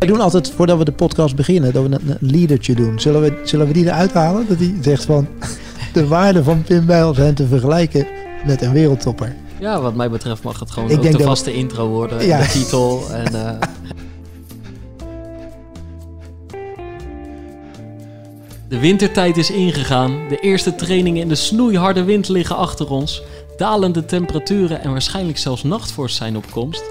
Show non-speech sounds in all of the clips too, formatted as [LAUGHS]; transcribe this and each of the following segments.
Wij doen altijd, voordat we de podcast beginnen, dat we een, een leadertje doen. Zullen we, zullen we die eruit halen? Dat hij zegt van, [LAUGHS] de waarde van Pim Bijl zijn te vergelijken met een wereldtopper. Ja, wat mij betreft mag het gewoon Ik ook de vaste intro worden. Ja. De titel. [LAUGHS] En, eh, de wintertijd is ingegaan. De eerste trainingen in de snoeiharde wind liggen achter ons. Dalende temperaturen en waarschijnlijk zelfs nachtvorst zijn op komst.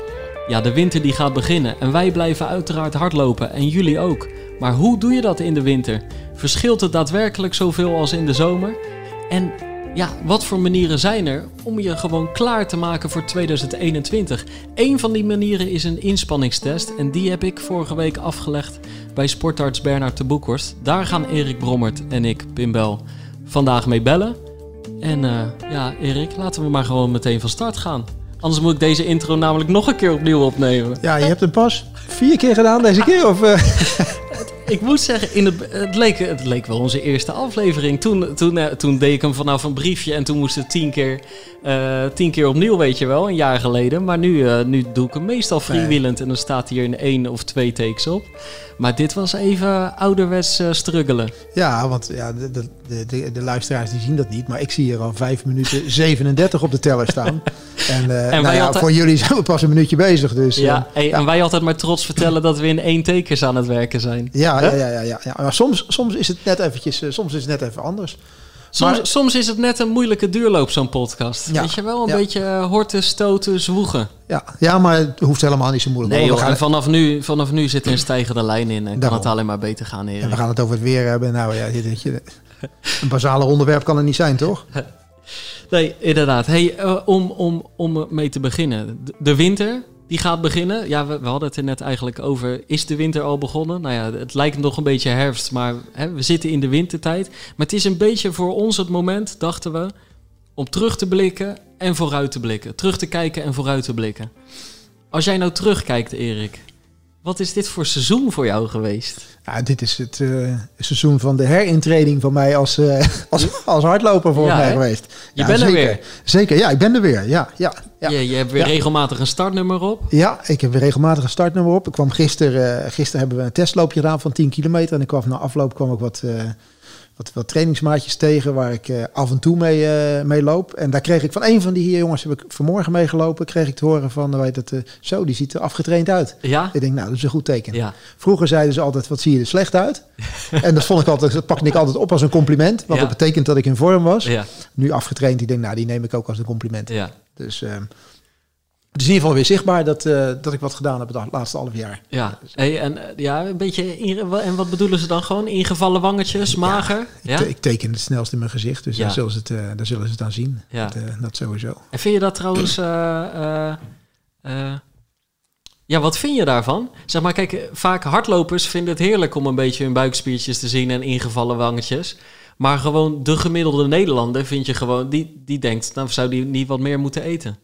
Ja, de winter die gaat beginnen en wij blijven uiteraard hardlopen en jullie ook. Maar hoe doe je dat in de winter? Verschilt het daadwerkelijk zoveel als in de zomer? En ja, wat voor manieren zijn er om je gewoon klaar te maken voor 2021? Eén van die manieren is een inspanningstest en die heb ik vorige week afgelegd bij sportarts Bernard de Boekhorst. Daar gaan Erik Brommert en ik, Pim Bel, vandaag mee bellen. En eh, ja, Erik, laten we maar gewoon meteen van start gaan. Anders moet ik deze intro namelijk nog een keer opnieuw opnemen. Ja, je hebt hem pas vier keer gedaan deze keer? Of, eh? [LAUGHS] Ik moet zeggen, in het, het, leek, het leek wel onze eerste aflevering. Toen, toen, eh, toen deed ik hem vanaf een briefje en toen moest het tien keer, eh, tien keer opnieuw, weet je wel, een jaar geleden. Maar nu, eh, nu doe ik hem meestal freewheelend en dan staat hier in één of twee takes op. Maar dit was even ouderwets struggelen. Ja, want ja, de, de, de, de luisteraars die zien dat niet. Maar ik zie hier al 5 minuten 37 op de teller staan. [LAUGHS] En, nou wij ja, voor jullie zijn we pas een minuutje bezig. Dus, Ja, hey, En wij altijd maar trots vertellen dat we in één takers aan het werken zijn. ja? Ja, ja, ja, ja, ja. Maar soms, soms is het net eventjes, eh, soms is het net even anders. Soms, Maar- soms is het net een moeilijke duurloop, zo'n podcast. Ja, Weet je wel, een ja. beetje eh, horten, stoten, zwoegen. Ja, ja, maar het hoeft helemaal niet zo moeilijk. Nee joh, gaan, vanaf nu, vanaf nu zit er een stijgende lijn in en kan Daarom. het alleen maar beter gaan, Erik. en we gaan het over het weer hebben. Nou ja, dit, een basale onderwerp kan er niet zijn, toch? [LAUGHS] Nee, inderdaad. Hey, eh, om, om, om mee te beginnen. De winter, die gaat beginnen. Ja, we, hadden het er net eigenlijk over. Is de winter al begonnen? Nou ja, het lijkt nog een beetje herfst, maar hè, we zitten in de wintertijd. Maar het is een beetje voor ons het moment, dachten we, om terug te blikken en vooruit te blikken. Terug te kijken en vooruit te blikken. Als jij nou terugkijkt, Erik, wat is dit voor seizoen voor jou geweest? Ja, dit is het eh, seizoen van de herintreding van mij als, eh, [LAUGHS] als, als hardloper voor Ja, mij geweest. Je Ja, bent er zeker. weer. Zeker, ja, ik ben er weer. Ja, ja, ja. Je, je hebt weer Ja. regelmatig een startnummer op. Ja, ik heb weer regelmatig een startnummer op. Ik kwam gisteren, eh, gisteren hebben we een testloopje gedaan van 10 kilometer. En ik kwam na afloop kwam ik wat, wat, wat trainingsmaatjes tegen waar ik eh, af en toe mee, eh, mee loop. En daar kreeg ik van een van die hier jongens, heb ik vanmorgen meegelopen, kreeg ik te horen van, weet het, eh, zo, die ziet er afgetraind uit. Ja? Ik denk, nou, dat is een goed teken. Ja. Vroeger zeiden ze altijd, wat zie je er slecht uit? [LAUGHS] en dat vond ik altijd, dat pakte ik altijd op als een compliment. Want Ja. dat betekent dat ik in vorm was. Ja. Nu afgetraind, ik denk, nou, die neem ik ook als een compliment. Ja. Dus ehm, het is in ieder geval weer zichtbaar dat, eh, dat ik wat gedaan heb het laatste half jaar. Ja, hey, en eh, ja, een beetje. In, en wat bedoelen ze dan gewoon? Ingevallen wangetjes, mager? Ik, Ja. te- ik teken het snelst in mijn gezicht, dus Ja. daar, zullen ze het, eh, daar zullen ze het aan zien. Ja. Dat, dat sowieso. En vind je dat trouwens. ja, wat vind je daarvan? Zeg maar, kijk, vaak hardlopers vinden het heerlijk om een beetje hun buikspiertjes te zien en ingevallen wangetjes. Maar gewoon de gemiddelde Nederlander vind je gewoon, die, die denkt, nou zou die niet wat meer moeten eten.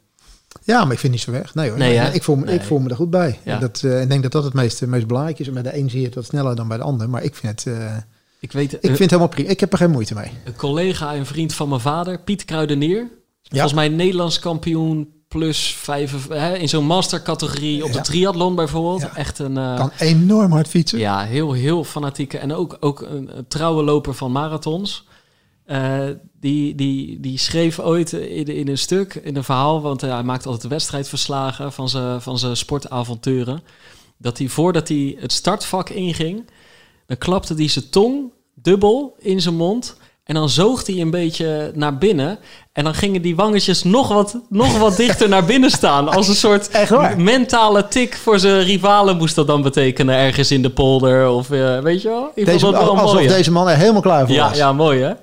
Ja, maar ik vind het niet zo weg. Nee hoor, Nee, ik, voel me, Nee. ik voel me er goed bij. Ja. Dat, eh, ik denk dat dat het meest, meest belangrijk is. Bij de een zie je het wat sneller dan bij de ander. Maar ik vind het, eh, Ik weet, ik vind het helemaal prima. Ik heb er geen moeite mee. een collega en vriend van mijn vader, Piet Kruidenier. Volgens mij Nederlands kampioen plus vijf, hè, in zo'n mastercategorie op de Ja. triathlon bijvoorbeeld. Ja. Echt een... eh, Kan enorm hard fietsen. Ja, heel, heel fanatieke. En ook, ook een trouwe loper van marathons. Eh, die, die, die schreef ooit in, in een stuk, in een verhaal... want eh, hij maakt altijd wedstrijdverslagen van zijn, van zijn sportavonturen... dat hij voordat hij het startvak inging... dan klapte hij zijn tong dubbel in zijn mond... en dan zoog hij een beetje naar binnen... en dan gingen die wangetjes nog wat, nog wat [LAUGHS] dichter naar binnen staan... als een soort mentale tik voor zijn rivalen moest dat dan betekenen ergens in de polder of eh, weet je wel? Ik Deze, vond dat wel alsof deze man er helemaal klaar voor ja, was. ja, mooi hè?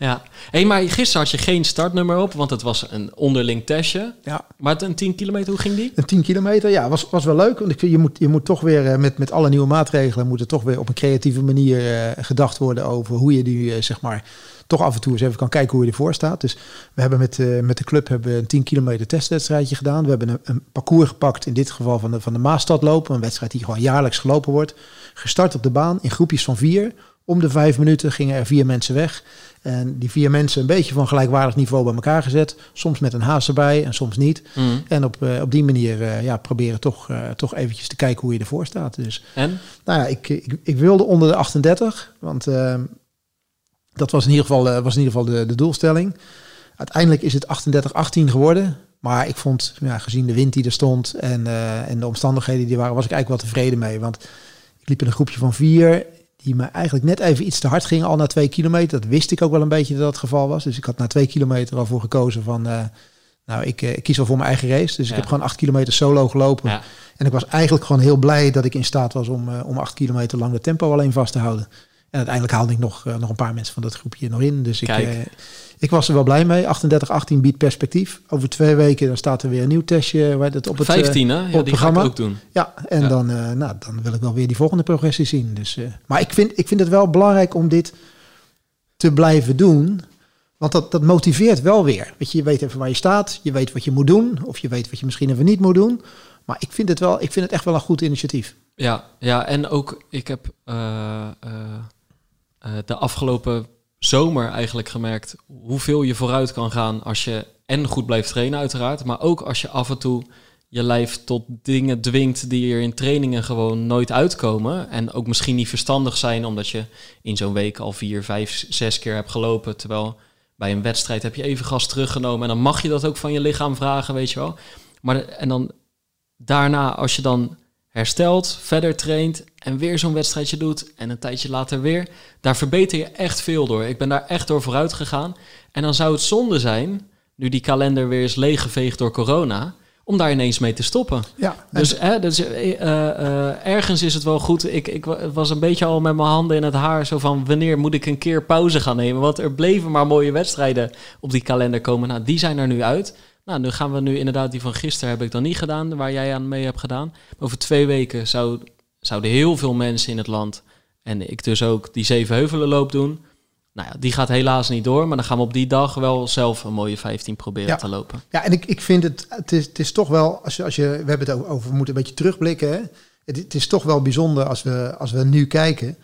Ja. Hey, maar gisteren had je geen startnummer op, want het was een onderling testje. Ja. Maar het- een 10 kilometer, hoe ging die? Een 10 kilometer, ja, was, was wel leuk. Want ik vind, je moet, je moet toch weer eh, met, met alle nieuwe maatregelen... moet er toch weer op een creatieve manier eh, gedacht worden... over hoe je die, eh, zeg maar, toch af en toe eens even kan kijken hoe je ervoor staat. Dus we hebben met, met de club hebben een 10 kilometer testwedstrijdje gedaan. We hebben een, een parcours gepakt, in dit geval van de, van de Maastad lopen. Een wedstrijd die gewoon jaarlijks gelopen wordt. Gestart op de baan in groepjes van vier om de vijf minuten gingen er vier mensen weg. En die vier mensen een beetje van gelijkwaardig niveau bij elkaar gezet. Soms met een haas erbij en soms niet. Mm. En op, eh, op die manier eh, ja, proberen toch, eh, toch eventjes te kijken hoe je ervoor staat. Dus En? nou ja, ik, ik, ik wilde onder de 38. Want dat was in ieder geval, was in ieder geval de, de doelstelling. Uiteindelijk is het 38-18 geworden. Maar ik vond, ja, gezien de wind die er stond en, en de omstandigheden die waren, was ik eigenlijk wel tevreden mee. Want ik liep in een groepje van vier die me eigenlijk net even iets te hard gingen al na twee kilometer. Dat wist ik ook wel een beetje dat dat het geval was. Dus ik had na twee kilometer al voor gekozen van, eh, nou, ik, eh, ik kies wel voor mijn eigen race. Dus Ja. ik heb gewoon acht kilometer solo gelopen. Ja. En ik was eigenlijk gewoon heel blij dat ik in staat was om, eh, om acht kilometer lang de tempo alleen vast te houden. En uiteindelijk haalde ik nog, nog een paar mensen van dat groepje nog in. Dus ik, Kijk. Ik was er wel blij mee. 38-18 biedt perspectief. Over twee weken dan staat er weer een nieuw testje waar het op het, eh, 15, hè? Ja, het die ga ik programma. ook doen. ja, en Ja. Dan, eh, nou, dan wil ik wel weer die volgende progressie zien. Dus, eh, maar ik vind, ik vind het wel belangrijk om dit te blijven doen. Want dat, dat motiveert wel weer. Weet je, je weet even waar je staat. Je weet wat je moet doen. Of je weet wat je misschien even niet moet doen. Maar ik vind het, wel, ik vind het echt wel een goed initiatief. Ja, ja, en ook ik heb eh, eh, eh, de afgelopen zomer eigenlijk gemerkt hoeveel je vooruit kan gaan als je en goed blijft trainen uiteraard, maar ook als je af en toe je lijf tot dingen dwingt die er in trainingen gewoon nooit uitkomen en ook misschien niet verstandig zijn omdat je in zo'n week al vier, vijf, zes keer hebt gelopen, terwijl bij een wedstrijd heb je even gas teruggenomen en dan mag je dat ook van je lichaam vragen, weet je wel. Maar en dan daarna als je dan herstelt, verder traint en weer zo'n wedstrijdje doet en een tijdje later weer, daar verbeter je echt veel door. Ik ben daar echt door vooruit gegaan. En dan zou het zonde zijn, nu die kalender weer is leeggeveegd door corona, om daar ineens mee te stoppen. Ja, Dus, hè, dus eh, eh, eh, ergens is het wel goed. Ik, ik wa- was een beetje al met mijn handen in het haar, zo van wanneer moet ik een keer pauze gaan nemen? Want er bleven maar mooie wedstrijden op die kalender komen. Nou, die zijn er nu uit. Nou, nu gaan we nu inderdaad, die van gisteren heb ik dan niet gedaan, waar jij aan mee hebt gedaan. Over twee weken zou, zouden heel veel mensen in het land, en ik dus ook, die Zevenheuvelenloop doen. Nou ja, die gaat helaas niet door, maar dan gaan we op die dag wel zelf een mooie 15 proberen Ja. te lopen. Ja, en ik, ik vind het, het is, het is toch wel, als je, als je, we hebben het over, we moeten een beetje terugblikken. Hè? Het, het is toch wel bijzonder als we, als we nu kijken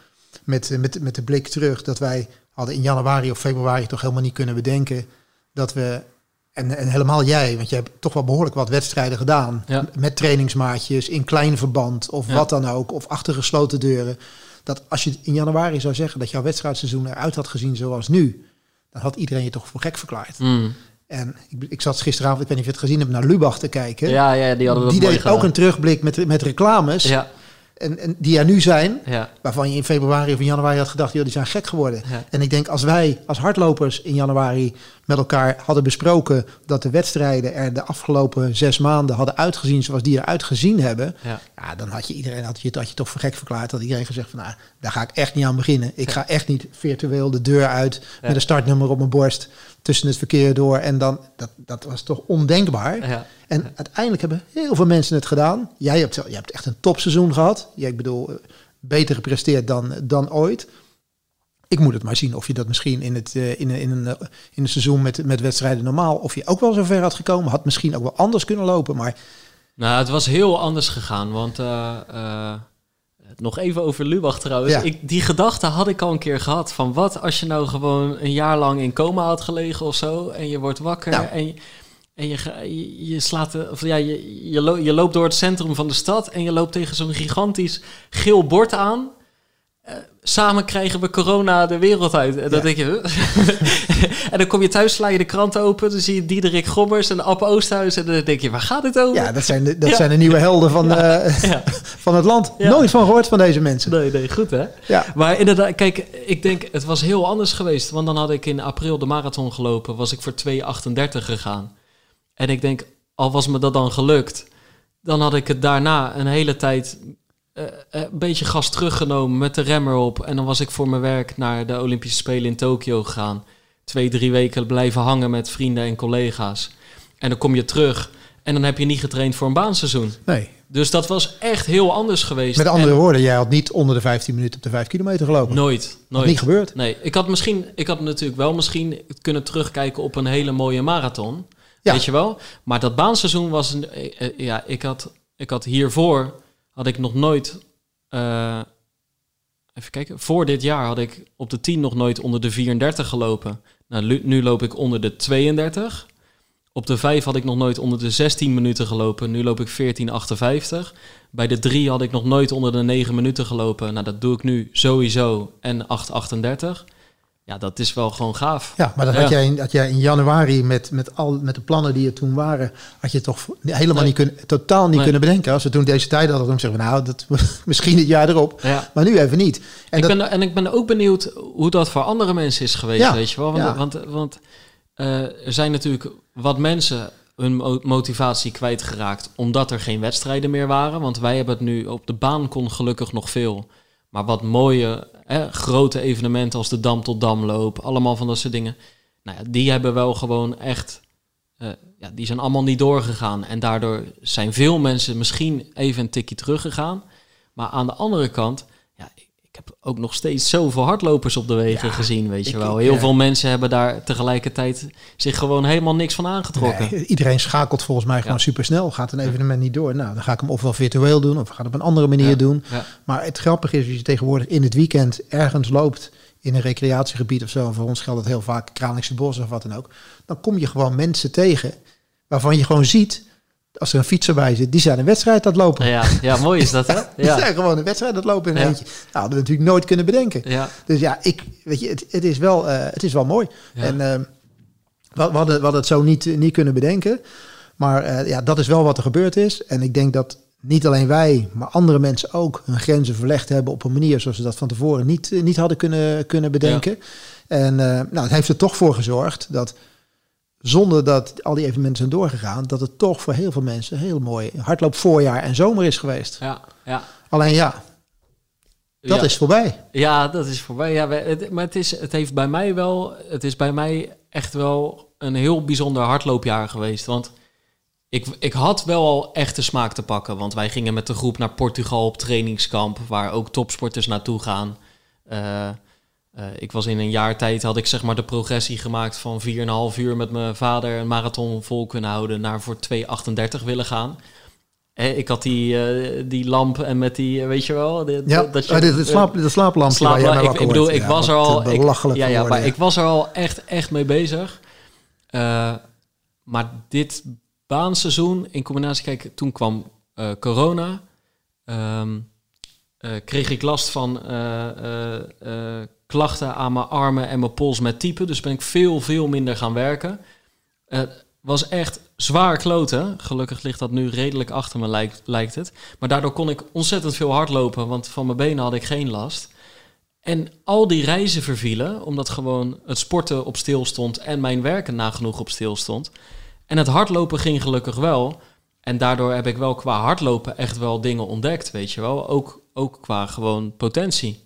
met, met, met de blik terug, dat wij hadden in januari of februari toch helemaal niet kunnen bedenken dat we, en, en helemaal jij, want je hebt toch wel behoorlijk wat wedstrijden gedaan, Ja. met trainingsmaatjes, in klein verband of Ja. wat dan ook, of achter gesloten deuren. Dat als je in januari zou zeggen dat jouw wedstrijdseizoen eruit had gezien zoals nu, dan had iedereen je toch voor gek verklaard. Mm. En ik, ik zat gisteravond, ik weet niet of je het gezien hebt, naar Lubach te kijken. Ja, ja, die hadden we die deed gedaan. ook een terugblik met, met reclames. Ja, En, en die er nu zijn. ja, Waarvan je in februari of in januari had gedacht, joh, die zijn gek geworden. ja. En ik denk als wij als hardlopers in januari met elkaar hadden besproken dat de wedstrijden er de afgelopen zes maanden hadden uitgezien zoals die eruit gezien hebben. ja. Ja, dan had je iedereen had je, had je toch voor gek verklaard. Had iedereen gezegd van nou, daar ga ik echt niet aan beginnen. Ik ga echt niet virtueel de deur uit met een startnummer op mijn borst tussen het verkeer door. En dan, dat, dat was toch ondenkbaar. ja. En uiteindelijk hebben heel veel mensen het gedaan. Jij hebt, jij hebt echt een topseizoen gehad. Jij, ik bedoel, eh, beter gepresteerd dan, dan ooit. Ik moet het maar zien of je dat misschien in, het, eh, in, een- in, een, eh, in een seizoen met, met wedstrijden normaal... of je ook wel zo ver had gekomen. Had misschien ook wel anders kunnen lopen. Maar Nou, het was heel anders gegaan, want nog even over Lubach trouwens. Ja. Ik, die gedachte had ik al een keer gehad van wat als je nou gewoon een jaar lang in coma had gelegen of zo en je wordt wakker Nou. en, je, en je, je, je slaat de, of ja, je, je, lo- je loopt door het centrum van de stad en je loopt tegen zo'n gigantisch geel bord aan. Eh, samen krijgen we corona de wereld uit. En dan Ja. denk je, [LAUGHS] en dan kom je thuis, sla je de krant open, dan zie je Diederik Gommers en App Oosthuis en dan denk je, waar gaat het over? ja, dat zijn de, dat Ja. zijn de nieuwe helden van, [LAUGHS] eh, [LAUGHS] van het land. Nooit van gehoord van deze mensen. Nee, nee, goed hè? Ja. Maar inderdaad, kijk, ik denk het was heel anders geweest. Want dan had ik in april de marathon gelopen, was ik voor 2,38 gegaan. En ik denk, al was me dat dan gelukt, dan had ik het daarna een hele tijd eh, eh, een beetje gas teruggenomen met de remmer op. En dan was ik voor mijn werk naar de Olympische Spelen in Tokio gegaan. Twee, drie weken blijven hangen met vrienden en collega's. En dan kom je terug en dan heb je niet getraind voor een baanseizoen. Nee. Dus dat was echt heel anders geweest. Met andere En woorden, jij had niet onder de 15 minuten op de 5 kilometer gelopen. nooit, nooit. niet gebeurd. Nee, ik had misschien, ik had natuurlijk wel misschien kunnen terugkijken op een hele mooie marathon. Ja. Weet je wel? Maar dat baanseizoen was een, eh, ja, ik had, ik had hiervoor had ik nog nooit eh, even kijken. Voor dit jaar had ik op de 10 nog nooit onder de 34 gelopen. Nou, nu loop ik onder de 32. Op de 5 had ik nog nooit onder de 16 minuten gelopen. Nu loop ik 14,58. Bij de 3 had ik nog nooit onder de 9 minuten gelopen. Nou, dat doe ik nu sowieso. En 8,38. Ja, dat is wel gewoon gaaf. Ja, maar dat Ja. had, jij in, had jij in januari met, met, al, met de plannen die er toen waren, had je toch helemaal Nee. niet kunnen, totaal niet Nee. kunnen bedenken. Als we toen deze tijd hadden, dan zeggen we nou, dat, [LAUGHS] misschien het jaar erop, Ja. maar nu even niet. En ik dat, ben, en ik ben ook benieuwd hoe dat voor andere mensen is geweest, Ja, weet je wel. Want, want, want eh, er zijn natuurlijk wat mensen hun mo- motivatie kwijtgeraakt omdat er geen wedstrijden meer waren. Want wij hebben het nu op de baan kon gelukkig nog veel. Maar wat mooie hè, grote evenementen als de Dam tot Damloop, allemaal van dat soort dingen. Nou ja, die hebben wel gewoon echt, eh, ja, die zijn allemaal niet doorgegaan. En daardoor zijn veel mensen misschien even een tikje teruggegaan. Maar aan de andere kant, ik heb ook nog steeds zoveel hardlopers op de wegen Ja, gezien, weet je wel. Heel veel mensen hebben daar tegelijkertijd zich gewoon helemaal niks van aangetrokken. nee, iedereen schakelt volgens mij gewoon Ja. supersnel. Gaat een evenement niet door, nou dan ga ik hem ofwel virtueel doen of ga het op een andere manier Ja. doen. Ja. Maar het grappige is, als je tegenwoordig in het weekend ergens loopt in een recreatiegebied of zo, en voor ons geldt het heel vaak Kralingse Bos of wat dan ook, dan kom je gewoon mensen tegen waarvan je gewoon ziet, als er een fietser bij zit, die zijn een wedstrijd aan het lopen. Ja, ja, mooi is dat, hè? [LAUGHS] Die Ja, zijn gewoon een wedstrijd aan het lopen in een Ja. eentje. Nou, hadden we natuurlijk nooit kunnen bedenken. ja, Dus ja, ik, weet je, het, het, is, wel, eh, het is wel mooi. Ja. En eh, we, we, hadden, we hadden het zo niet, niet kunnen bedenken. Maar eh, ja, dat is wel wat er gebeurd is. En ik denk dat niet alleen wij, maar andere mensen ook hun grenzen verlegd hebben op een manier zoals ze dat van tevoren niet, niet hadden kunnen, kunnen bedenken. En eh, nou, het heeft er toch voor gezorgd dat zonder dat al die evenementen zijn doorgegaan, dat het toch voor heel veel mensen heel mooi hardloop voorjaar en zomer is geweest. ja, ja. Alleen ja, dat Ja. is voorbij. Ja, dat is voorbij. Ja, het, maar het, is, het heeft bij mij wel, het is bij mij echt wel een heel bijzonder hardloopjaar geweest. Want ik, ik had wel al echt de smaak te pakken. Want wij gingen met de groep naar Portugal op trainingskamp, waar ook topsporters naartoe gaan. Eh, eh, ik was in een jaar tijd, had ik zeg maar de progressie gemaakt van 4,5 uur met mijn vader een marathon vol kunnen houden naar voor 2,38 willen gaan. Eh, ik had die, eh, die lamp en met die, weet je wel, de- Ja, dat dit, het slaap, de slaaplampje waar jij Slaapla- mee ik, bedoel, ik Ja, was er al. ik- ja, ja, maar ik was er al echt, echt mee bezig. Maar dit baanseizoen in combinatie, kijk, toen kwam corona. Eh, kreeg ik last van klachten aan mijn armen en mijn pols met typen. Dus ben ik veel, veel minder gaan werken. Het was echt zwaar kloten. Gelukkig ligt dat nu redelijk achter me, lijkt, lijkt het. Maar daardoor kon ik ontzettend veel hardlopen, want van mijn benen had ik geen last. En al die reizen vervielen, omdat gewoon het sporten op stil stond en mijn werken nagenoeg op stil stond. En het hardlopen ging gelukkig wel. En daardoor heb ik wel qua hardlopen echt wel dingen ontdekt, weet je wel. Ook, ook qua gewoon potentie.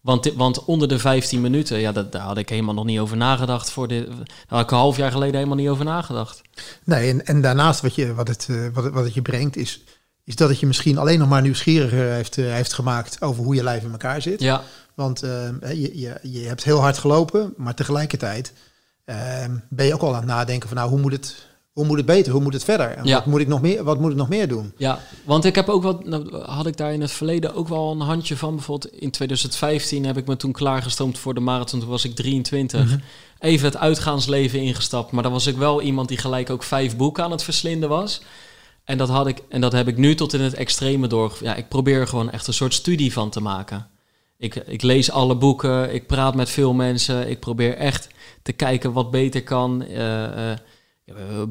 Want, want onder de 15 minuten, ja, dat, daar had ik helemaal nog niet over nagedacht. Voor dit, daar had ik een half jaar geleden helemaal niet over nagedacht. Nee, en, en daarnaast wat, je, wat, het, eh, wat, het, wat het je brengt, is, is dat het je misschien alleen nog maar nieuwsgieriger heeft, eh, heeft gemaakt over hoe je lijf in elkaar zit. Ja, Want eh, je, je, je hebt heel hard gelopen, maar tegelijkertijd eh, ben je ook al aan het nadenken van nou, hoe moet het, hoe moet het beter, hoe moet het verder? En Ja. wat, moet ik nog meer, wat moet ik nog meer doen? Ja, want ik heb ook wat, nou, had ik daar in het verleden ook wel een handje van. Bijvoorbeeld in 2015 heb ik me toen klaargestoomd voor de marathon. Toen was ik 23. Mhm. Even het uitgaansleven ingestapt. Maar dan was ik wel iemand die gelijk ook vijf boeken aan het verslinden was. En dat, had ik, en dat heb ik nu tot in het extreme door. Ja, ik probeer er gewoon echt een soort studie van te maken. Ik, ik lees alle boeken, ik praat met veel mensen. Ik probeer echt te kijken wat beter kan. Eh, eh,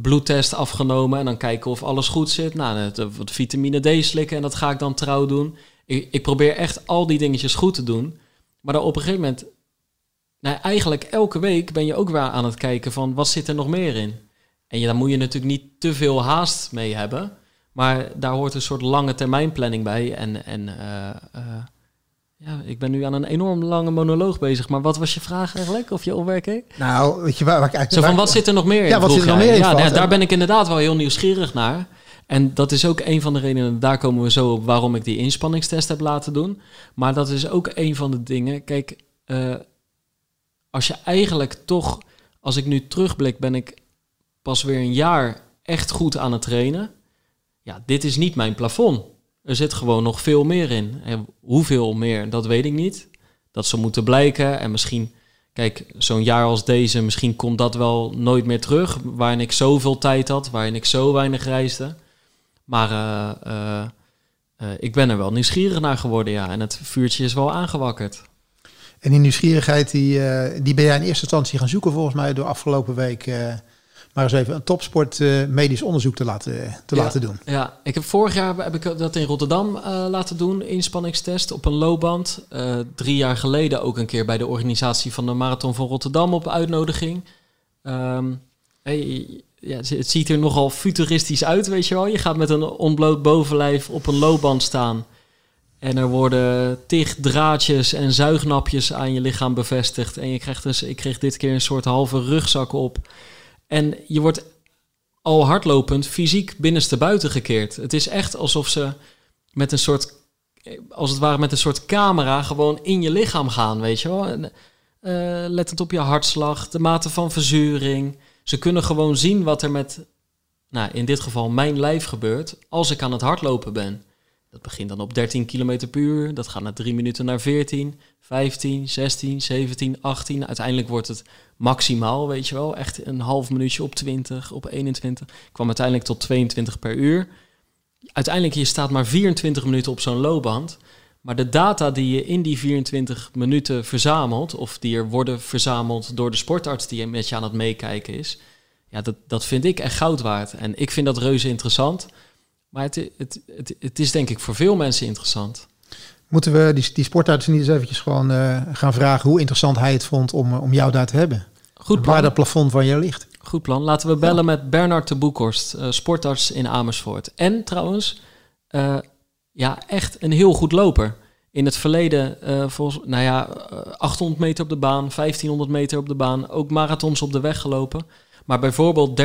bloedtest afgenomen en dan kijken of alles goed zit. Nou, wat vitamine D slikken en dat ga ik dan trouw doen. Ik, ik probeer echt al die dingetjes goed te doen. Maar dan op een gegeven moment, nou, eigenlijk elke week ben je ook weer aan het kijken van wat zit er nog meer in. En je, daar moet je natuurlijk niet te veel haast mee hebben. Maar daar hoort een soort lange termijn planning bij. En, en eh, eh, ja, ik ben nu aan een enorm lange monoloog bezig. Maar wat was je vraag eigenlijk? Of je opmerking? Nou, weet je waar, waar ik eigenlijk... Zo van, waar- wat zit er nog meer in? Ja, wat zit er nog meer in, Ja, daar En- ben ik inderdaad wel heel nieuwsgierig naar. En dat is ook een van de redenen, daar komen we zo op waarom ik die inspanningstest heb laten doen. Maar dat is ook een van de dingen. Kijk, eh, als je eigenlijk toch, als ik nu terugblik, ben ik pas weer een jaar echt goed aan het trainen. Ja, dit is niet mijn plafond. Er zit gewoon nog veel meer in. En hoeveel meer, dat weet ik niet. Dat zou moeten blijken. En misschien, kijk, zo'n jaar als deze, misschien komt dat wel nooit meer terug. Waarin ik zoveel tijd had, waarin ik zo weinig reisde. Maar uh, uh, uh, ik ben er wel nieuwsgierig naar geworden, ja. En het vuurtje is wel aangewakkerd. En die nieuwsgierigheid, die, die ben jij in eerste instantie gaan zoeken volgens mij door afgelopen week maar eens even een topsport uh, medisch onderzoek te laten, te ja, laten doen. Ja, ik heb vorig jaar heb ik dat in Rotterdam uh, laten doen, inspanningstest op een loopband. Drie jaar geleden ook een keer bij de organisatie van de Marathon van Rotterdam op uitnodiging. Um, hey, ja, het ziet er nogal futuristisch uit, weet je wel. Je gaat met een onbloot bovenlijf op een loopband staan. En er worden tig draadjes en zuignapjes aan je lichaam bevestigd. En je krijgt dus, ik kreeg dit keer een soort halve rugzak op. En je wordt al hardlopend fysiek binnenste buiten gekeerd. Het is echt alsof ze met een soort, als het ware met een soort camera gewoon in je lichaam gaan, weet je wel. En, uh, lettend op je hartslag, de mate van verzuring. Ze kunnen gewoon zien wat er met, nou in dit geval mijn lijf gebeurt als ik aan het hardlopen ben. Dat begint dan op 13 km per uur. Dat gaat na 3 minuten naar 14, 15, 16, 17, 18. Uiteindelijk wordt het maximaal, weet je wel. Echt een half minuutje op 20, op 21. Ik kwam uiteindelijk tot 22 per uur. Uiteindelijk, je staat maar 24 minuten op zo'n loopband. Maar de data die je in die 24 minuten verzamelt, of die er worden verzameld door de sportarts die met je aan het meekijken is, ja, dat, dat vind ik echt goud waard. En ik vind dat reuze interessant. Maar het, het, het, het is denk ik voor veel mensen interessant. Moeten we die, die sportarts niet eens eventjes gewoon uh, gaan vragen hoe interessant hij het vond om, om jou daar te hebben? Goed plan. Waar dat plafond van je ligt. Goed plan. Laten we bellen ja. met Bernard de Boekhorst, uh, sportarts in Amersfoort. En trouwens, uh, ja, echt een heel goed loper. In het verleden, volgens, nou ja, 800 meter op de baan, 1500 meter op de baan, ook marathons op de weg gelopen. Maar bijvoorbeeld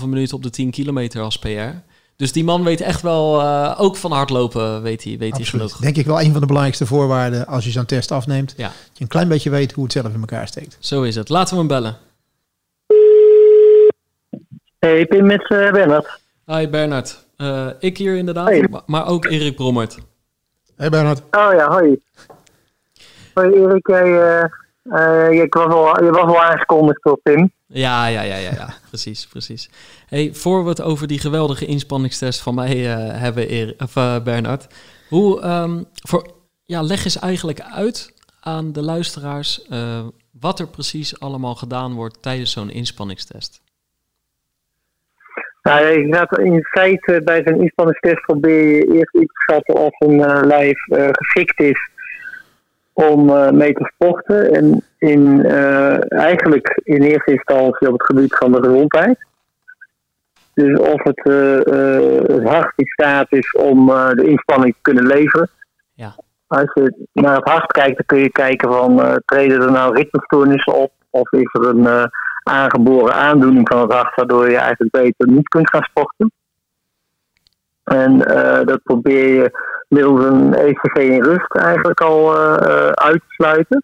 30,5 minuten op de 10 kilometer als PR. Dus die man weet echt wel, uh, ook van hardlopen weet hij, weet hij genoeg. Denk ik wel een van de belangrijkste voorwaarden als je zo'n test afneemt. Ja. Dat je een klein beetje weet hoe het zelf in elkaar steekt. Zo is het. Laten we hem bellen. Hey, ik ben met uh, Bernard. Hi Bernard. Uh, ik hier inderdaad, hey. maar ook Erik Brommert. Hey Bernard. Oh ja, hoi. Hoi Erik, jij, je, was al, je was al aangekondigd door Tim. Ja, ja, ja, ja, ja. [LAUGHS] precies, precies. Hey, voor we het over die geweldige inspanningstest van mij uh, hebben, Erik, of, uh, Bernard. Hoe, um, voor, ja, leg eens eigenlijk uit aan de luisteraars uh, wat er precies allemaal gedaan wordt tijdens zo'n inspanningstest. Nou, in feite bij zo'n inspanningstest probeer je eerst iets te schatten of een lijf geschikt is om uh, mee te sporten. En in, uh, eigenlijk in eerste instantie op het gebied van de gezondheid. Dus of het, het hart in staat is om de inspanning te kunnen leveren. Ja. Als je naar het hart kijkt, dan kun je kijken van treden er nou ritmestoornissen op? Of is er een aangeboren aandoening van het hart waardoor je eigenlijk beter niet kunt gaan sporten? En dat probeer je middels een ECG in rust eigenlijk al uh, uit te sluiten.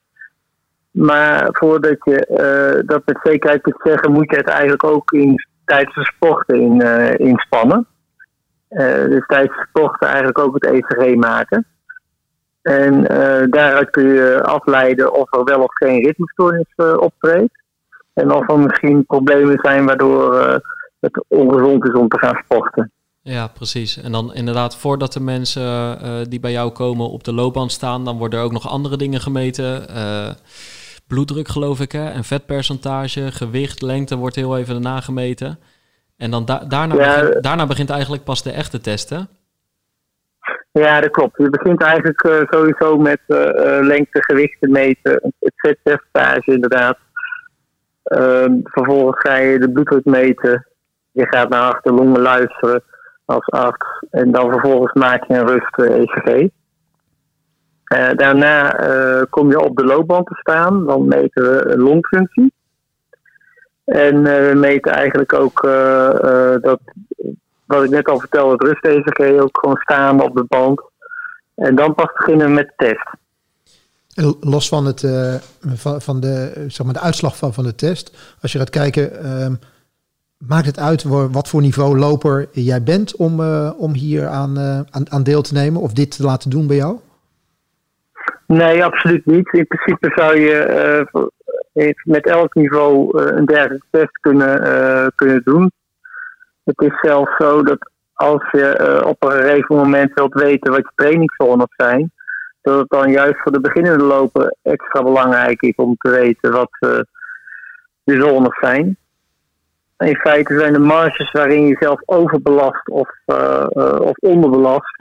Maar voordat je dat met zekerheid kunt zeggen, moet je het eigenlijk ook in, tijdens de sporten in, inspannen. dus tijdens de sporten eigenlijk ook het ECG maken. En daaruit kun je afleiden of er wel of geen ritmestoornis optreedt. En of er misschien problemen zijn waardoor het ongezond is om te gaan sporten. Ja, precies. En dan inderdaad, voordat de mensen uh, die bij jou komen op de loopband staan, dan worden er ook nog andere dingen gemeten. Uh, bloeddruk, geloof ik, hè? en vetpercentage, gewicht, lengte wordt heel even daarna gemeten. En dan da daarna, ja, begint, daarna begint eigenlijk pas de echte test, hè? Ja, dat klopt. Je begint eigenlijk uh, sowieso met lengte, gewicht te meten, het vetpercentage inderdaad. Ehm, vervolgens ga je de bloeddruk meten. Je gaat naar achter longen luisteren als arts. En dan vervolgens maak je een rust ECG. Uh, daarna uh, kom je op de loopband te staan. Dan meten we longfunctie. En we meten eigenlijk ook dat, wat ik net al vertelde, het rust-ECG ook gewoon staan op de band. En dan pas beginnen we met de test. Los van, het, van, van de, zeg maar de uitslag van, van de test, als je gaat kijken, ehm, maakt het uit wat voor niveau loper jij bent om, om hier aan, aan, aan deel te nemen of dit te laten doen bij jou? Nee, absoluut niet. In principe zou je met elk niveau een dergelijke test kunnen, kunnen doen. Het is zelfs zo dat als je op een gegeven moment wilt weten wat je trainingszones zijn, dat het dan juist voor de beginnende loper extra belangrijk is om te weten wat de zones zijn. In feite zijn de marges waarin je zelf overbelast of, uh, of onderbelast,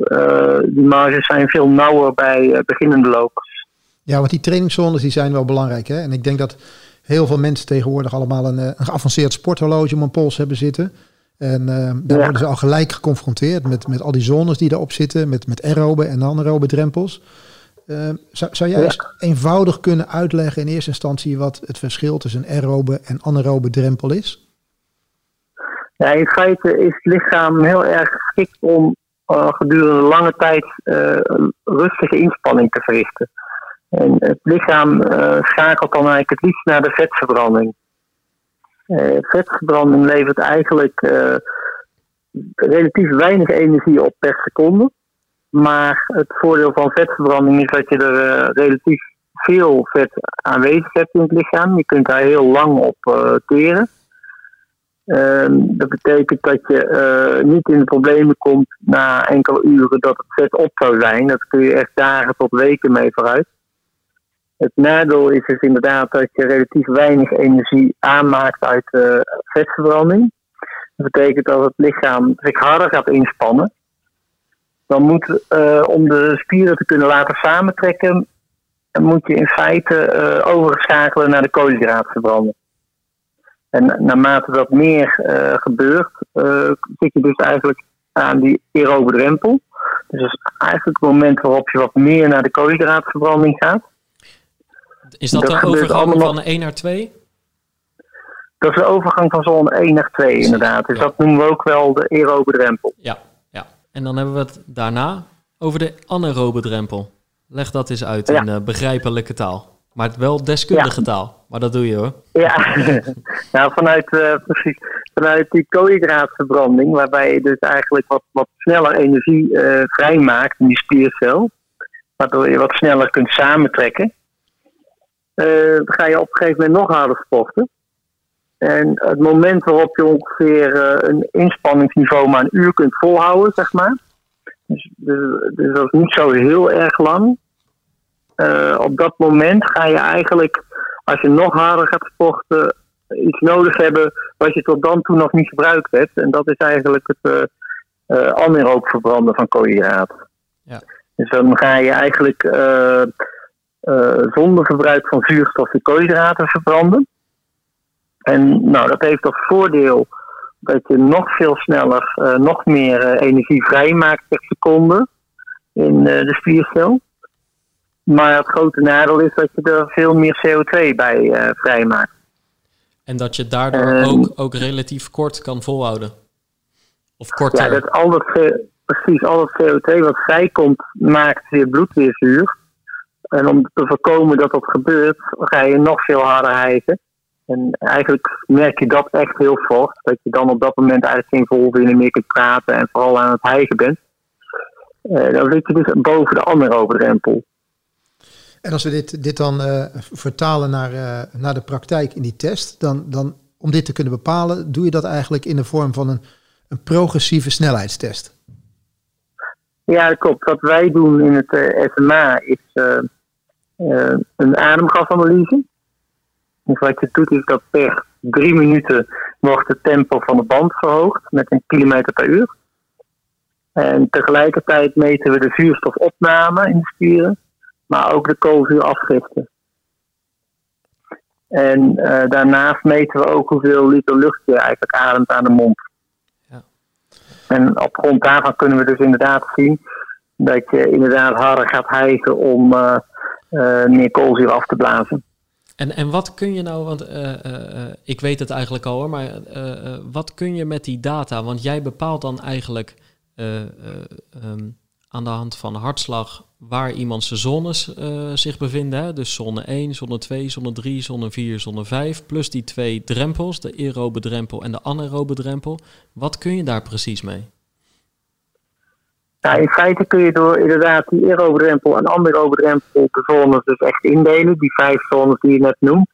die marges zijn veel nauwer bij beginnende lopers. Ja, want die trainingszones die zijn wel belangrijk. Hè? En ik denk dat heel veel mensen tegenwoordig allemaal een, een geavanceerd sporthorloge om een pols hebben zitten. En daar worden ze al gelijk geconfronteerd met, met al die zones die daarop zitten, met, met aerobe en anaerobe drempels. Uh, zou, zou jij eens eenvoudig kunnen uitleggen in eerste instantie wat het verschil tussen een aerobe en anaerobe drempel is? Ja, in feite is het lichaam heel erg geschikt om uh, gedurende lange tijd uh, rustige inspanning te verrichten. En het lichaam schakelt dan eigenlijk het liefst naar de vetverbranding. vetverbranding levert eigenlijk relatief weinig energie op per seconde. Maar het voordeel van vetverbranding is dat je er relatief veel vet aanwezig hebt in het lichaam. Je kunt daar heel lang op teren. Uh, dat betekent dat je uh, niet in de problemen komt na enkele uren dat het vet op zou zijn. Dat kun je echt dagen tot weken mee vooruit. Het nadeel is dus inderdaad dat je relatief weinig energie aanmaakt uit vetverbranding. Dat betekent dat het lichaam zich harder gaat inspannen dan moet, uh, om de spieren te kunnen laten samentrekken, moet je in feite uh, overschakelen naar de koolhydraatverbranding. En naarmate dat meer uh, gebeurt, zit je dus eigenlijk aan die aerobe drempel. Dus dat is eigenlijk het moment waarop je wat meer naar de koolhydraatverbranding gaat. Is dat, de overgang van 1 naar 2? Dat is de overgang van zone 1 naar 2 inderdaad. Dus dat noemen we ook wel de aerobe drempel. Ja, en dan hebben we het daarna over de anaerobe drempel. Leg dat eens uit in uh, begrijpelijke taal. Maar wel deskundige taal. Maar dat doe je hoor. Ja, [LAUGHS] nou, vanuit, uh, precies, vanuit die koolhydraatverbranding, waarbij je dus eigenlijk wat, wat sneller energie uh, vrijmaakt in die spiercel, waardoor je wat sneller kunt samentrekken, dan ga je op een gegeven moment nog harder sporten. En het moment waarop je ongeveer een inspanningsniveau maar een uur kunt volhouden, zeg maar. Dus, dus, dus dat is niet zo heel erg lang. Op dat moment ga je eigenlijk, als je nog harder gaat sporten, iets nodig hebben wat je tot dan toe nog niet gebruikt hebt. En dat is eigenlijk het uh, anaeroop verbranden van koolhydraten. Ja. Dus dan ga je eigenlijk zonder gebruik van zuurstof de koolhydraten verbranden. En nou, dat heeft als voordeel dat je nog veel sneller uh, nog meer energie vrijmaakt per seconde in de spiercel. Maar het grote nadeel is dat je er veel meer CO2 bij vrijmaakt. En dat je daardoor ook, ook relatief kort kan volhouden? Of korter? Ja, dat al dat, precies, al dat CO2 wat vrijkomt, maakt je bloed weer zuur. En om te voorkomen dat dat gebeurt, ga je nog veel harder hijgen. En eigenlijk merk je dat echt heel fort. Dat je dan op dat moment eigenlijk geen volzinnen meer kunt praten en vooral aan het hijgen bent. Uh, dan zit je dus boven de andere drempel. En als we dit, dit dan uh, vertalen naar, uh, naar de praktijk in die test, dan, dan om dit te kunnen bepalen, doe je dat eigenlijk in de vorm van een, een progressieve snelheidstest? Ja, klopt. Wat wij doen in het SMA is een ademgasanalyse. Dus wat je doet is dat per drie minuten wordt het tempo van de band verhoogd met een kilometer per uur. En tegelijkertijd meten we de zuurstofopname in de spieren, maar ook de koolzuurafgifte. En uh, daarnaast meten we ook hoeveel liter lucht je eigenlijk ademt aan de mond. Ja. En op grond daarvan kunnen we dus inderdaad zien dat je inderdaad harder gaat hijgen om uh, uh, meer koolzuur af te blazen. En, en wat kun je nou, want ik weet het eigenlijk al hoor, maar wat kun je met die data? Want jij bepaalt dan eigenlijk um, aan de hand van hartslag waar iemand zijn zones uh, zich bevinden. Hè? Dus zone 1, zone 2, zone 3, zone 4, zone 5. Plus die twee drempels, de aerobe drempel en de anaerobe drempel. Wat kun je daar precies mee? Nou, in feite kun je door inderdaad die aerobe drempel en anaerobe drempel de zones dus echt indelen. Die vijf zones die je net noemt.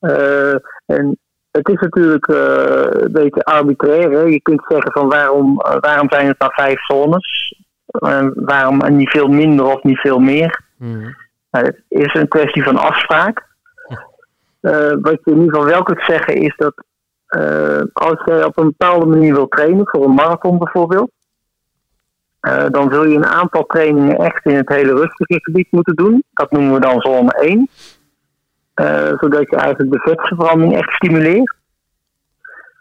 Uh, en het is natuurlijk uh, een beetje arbitrair. Hè? Je kunt zeggen van waarom, waarom zijn het maar vijf zones? Waarom niet veel minder of niet veel meer? Mm. Nou, het is een kwestie van afspraak. Uh, [LAUGHS] wat je in ieder geval wel kunt zeggen is dat als je op een bepaalde manier wil trainen, voor een marathon bijvoorbeeld, dan zul je een aantal trainingen echt in het hele rustige gebied moeten doen. Dat noemen we dan zone 1. Uh, zodat je eigenlijk de vetverbranding echt stimuleert.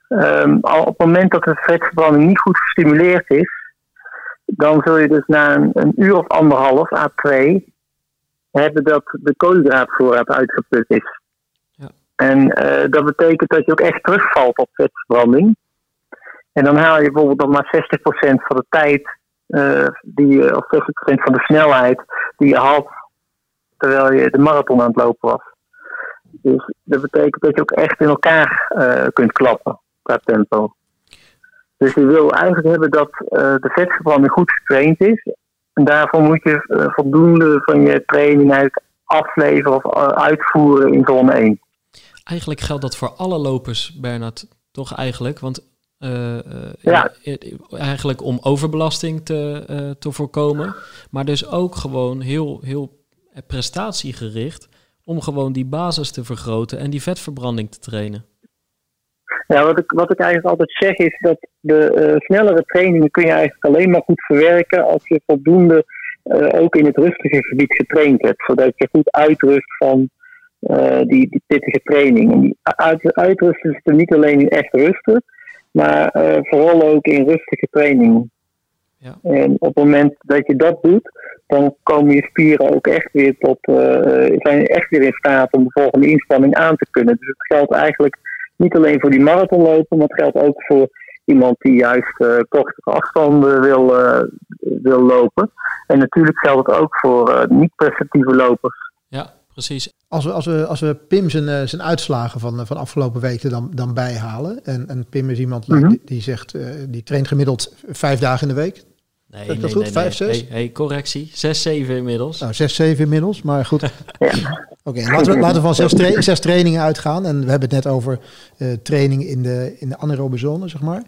Um, al op het moment dat de vetverbranding niet goed gestimuleerd is, dan zul je dus na een, een uur of anderhalf à twee hebben dat de koolhydraatvoorraad uitgeput is. Ja. En uh, dat betekent dat je ook echt terugvalt op vetverbranding. En dan haal je bijvoorbeeld nog maar 60% van de tijd, uh, die, of 60% van de snelheid die je haalt terwijl je de marathon aan het lopen was. Dus dat betekent dat je ook echt in elkaar uh, kunt klappen qua tempo. Dus je wil eigenlijk hebben dat uh, de vetverbranding goed getraind is. En daarvoor moet je uh, voldoende van je training uit afleveren of uitvoeren in zone 1. Eigenlijk geldt dat voor alle lopers, Bernard, toch eigenlijk? Want ja. eigenlijk om overbelasting te, te voorkomen, maar dus ook gewoon heel, heel prestatiegericht om gewoon die basis te vergroten en die vetverbranding te trainen? Ja, wat ik, wat ik eigenlijk altijd zeg is dat de uh, snellere trainingen kun je eigenlijk alleen maar goed verwerken als je voldoende uh, ook in het rustige gebied getraind hebt. Zodat je goed uitrust van uh, die, die pittige training. En die uit, uitrusten is er niet alleen in echt rusten, maar vooral ook in rustige training. Ja. En op het moment dat je dat doet, dan komen je spieren ook echt weer tot, zijn echt weer in staat om de volgende inspanning aan te kunnen. Dus het geldt eigenlijk niet alleen voor die marathonlopen, maar het geldt ook voor iemand die juist uh, kortere afstanden wil, uh, wil lopen. En natuurlijk geldt het ook voor niet-prestatieve lopers. Ja, precies. Als we, als we, als we Pim zijn, zijn uitslagen van, van afgelopen weken dan, dan bijhalen. En, en Pim is iemand mm -hmm. die, die, zegt, die traint gemiddeld vijf dagen in de week. Nee, nee, dat goed? Nee, Vijf, zes? Hey, hey, correctie. Zes, zeven inmiddels. Nou, zes, zeven inmiddels, maar goed. ja. Oké, okay, laten, we, laten we van zes, tra zes trainingen uitgaan. En we hebben het net over uh, training in de, in de anaerobe zone, zeg maar.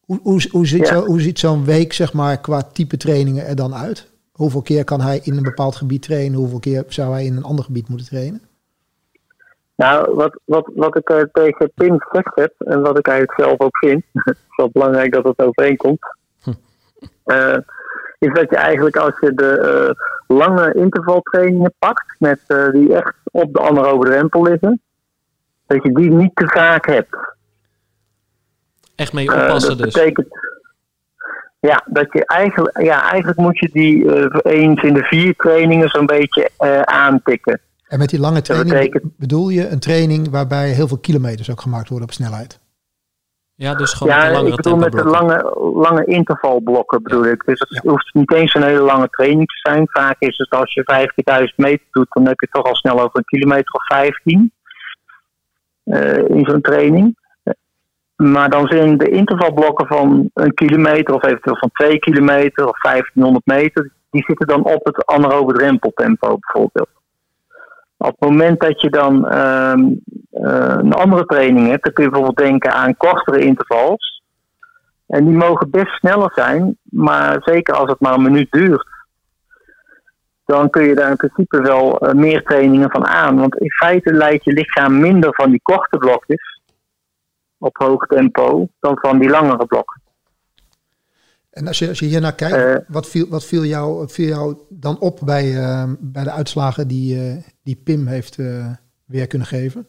Hoe, hoe, hoe ziet, ja. zo, hoe ziet zo'n week, zeg maar, qua type trainingen er dan uit? Hoeveel keer kan hij in een bepaald gebied trainen? Hoeveel keer zou hij in een ander gebied moeten trainen? Nou, wat, wat, wat ik uh, tegen Pim gezegd heb, en wat ik eigenlijk zelf ook vind, [LAUGHS] het is wel belangrijk dat het overeenkomt uh, is dat je eigenlijk als je de uh, lange intervaltrainingen pakt, met, uh, die echt op de anaerobe drempel liggen, dat je die niet te vaak hebt. Echt mee oppassen dat dus. Betekent, ja, dat je eigenlijk, ja, eigenlijk moet je die eens in de vier trainingen zo'n beetje aantikken. En met die lange training betekent, bedoel je een training waarbij heel veel kilometers ook gemaakt worden op snelheid? Ja, dus gewoon ja, ik bedoel met de lange, lange intervalblokken bedoel ik. Dus het ja. hoeft niet eens een hele lange training te zijn. Vaak is het als je 15.000 meter doet, dan heb je toch al snel over een kilometer of 15 uh, in zo'n training. Maar dan zijn de intervalblokken van een kilometer of eventueel van 2 kilometer of 1500 meter, die zitten dan op het anaerobe drempeltempo bijvoorbeeld. Op het moment dat je dan uh, uh, een andere training hebt, dan kun je bijvoorbeeld denken aan kortere intervals. En die mogen best sneller zijn, maar zeker als het maar een minuut duurt. Dan kun je daar in principe wel uh, meer trainingen van aan. Want in feite leidt je lichaam minder van die korte blokjes op hoog tempo dan van die langere blokken. En als je, als je hier naar kijkt, uh, wat, viel, wat viel, jou, viel jou dan op bij, uh, bij de uitslagen die, uh, die Pim heeft weer kunnen geven?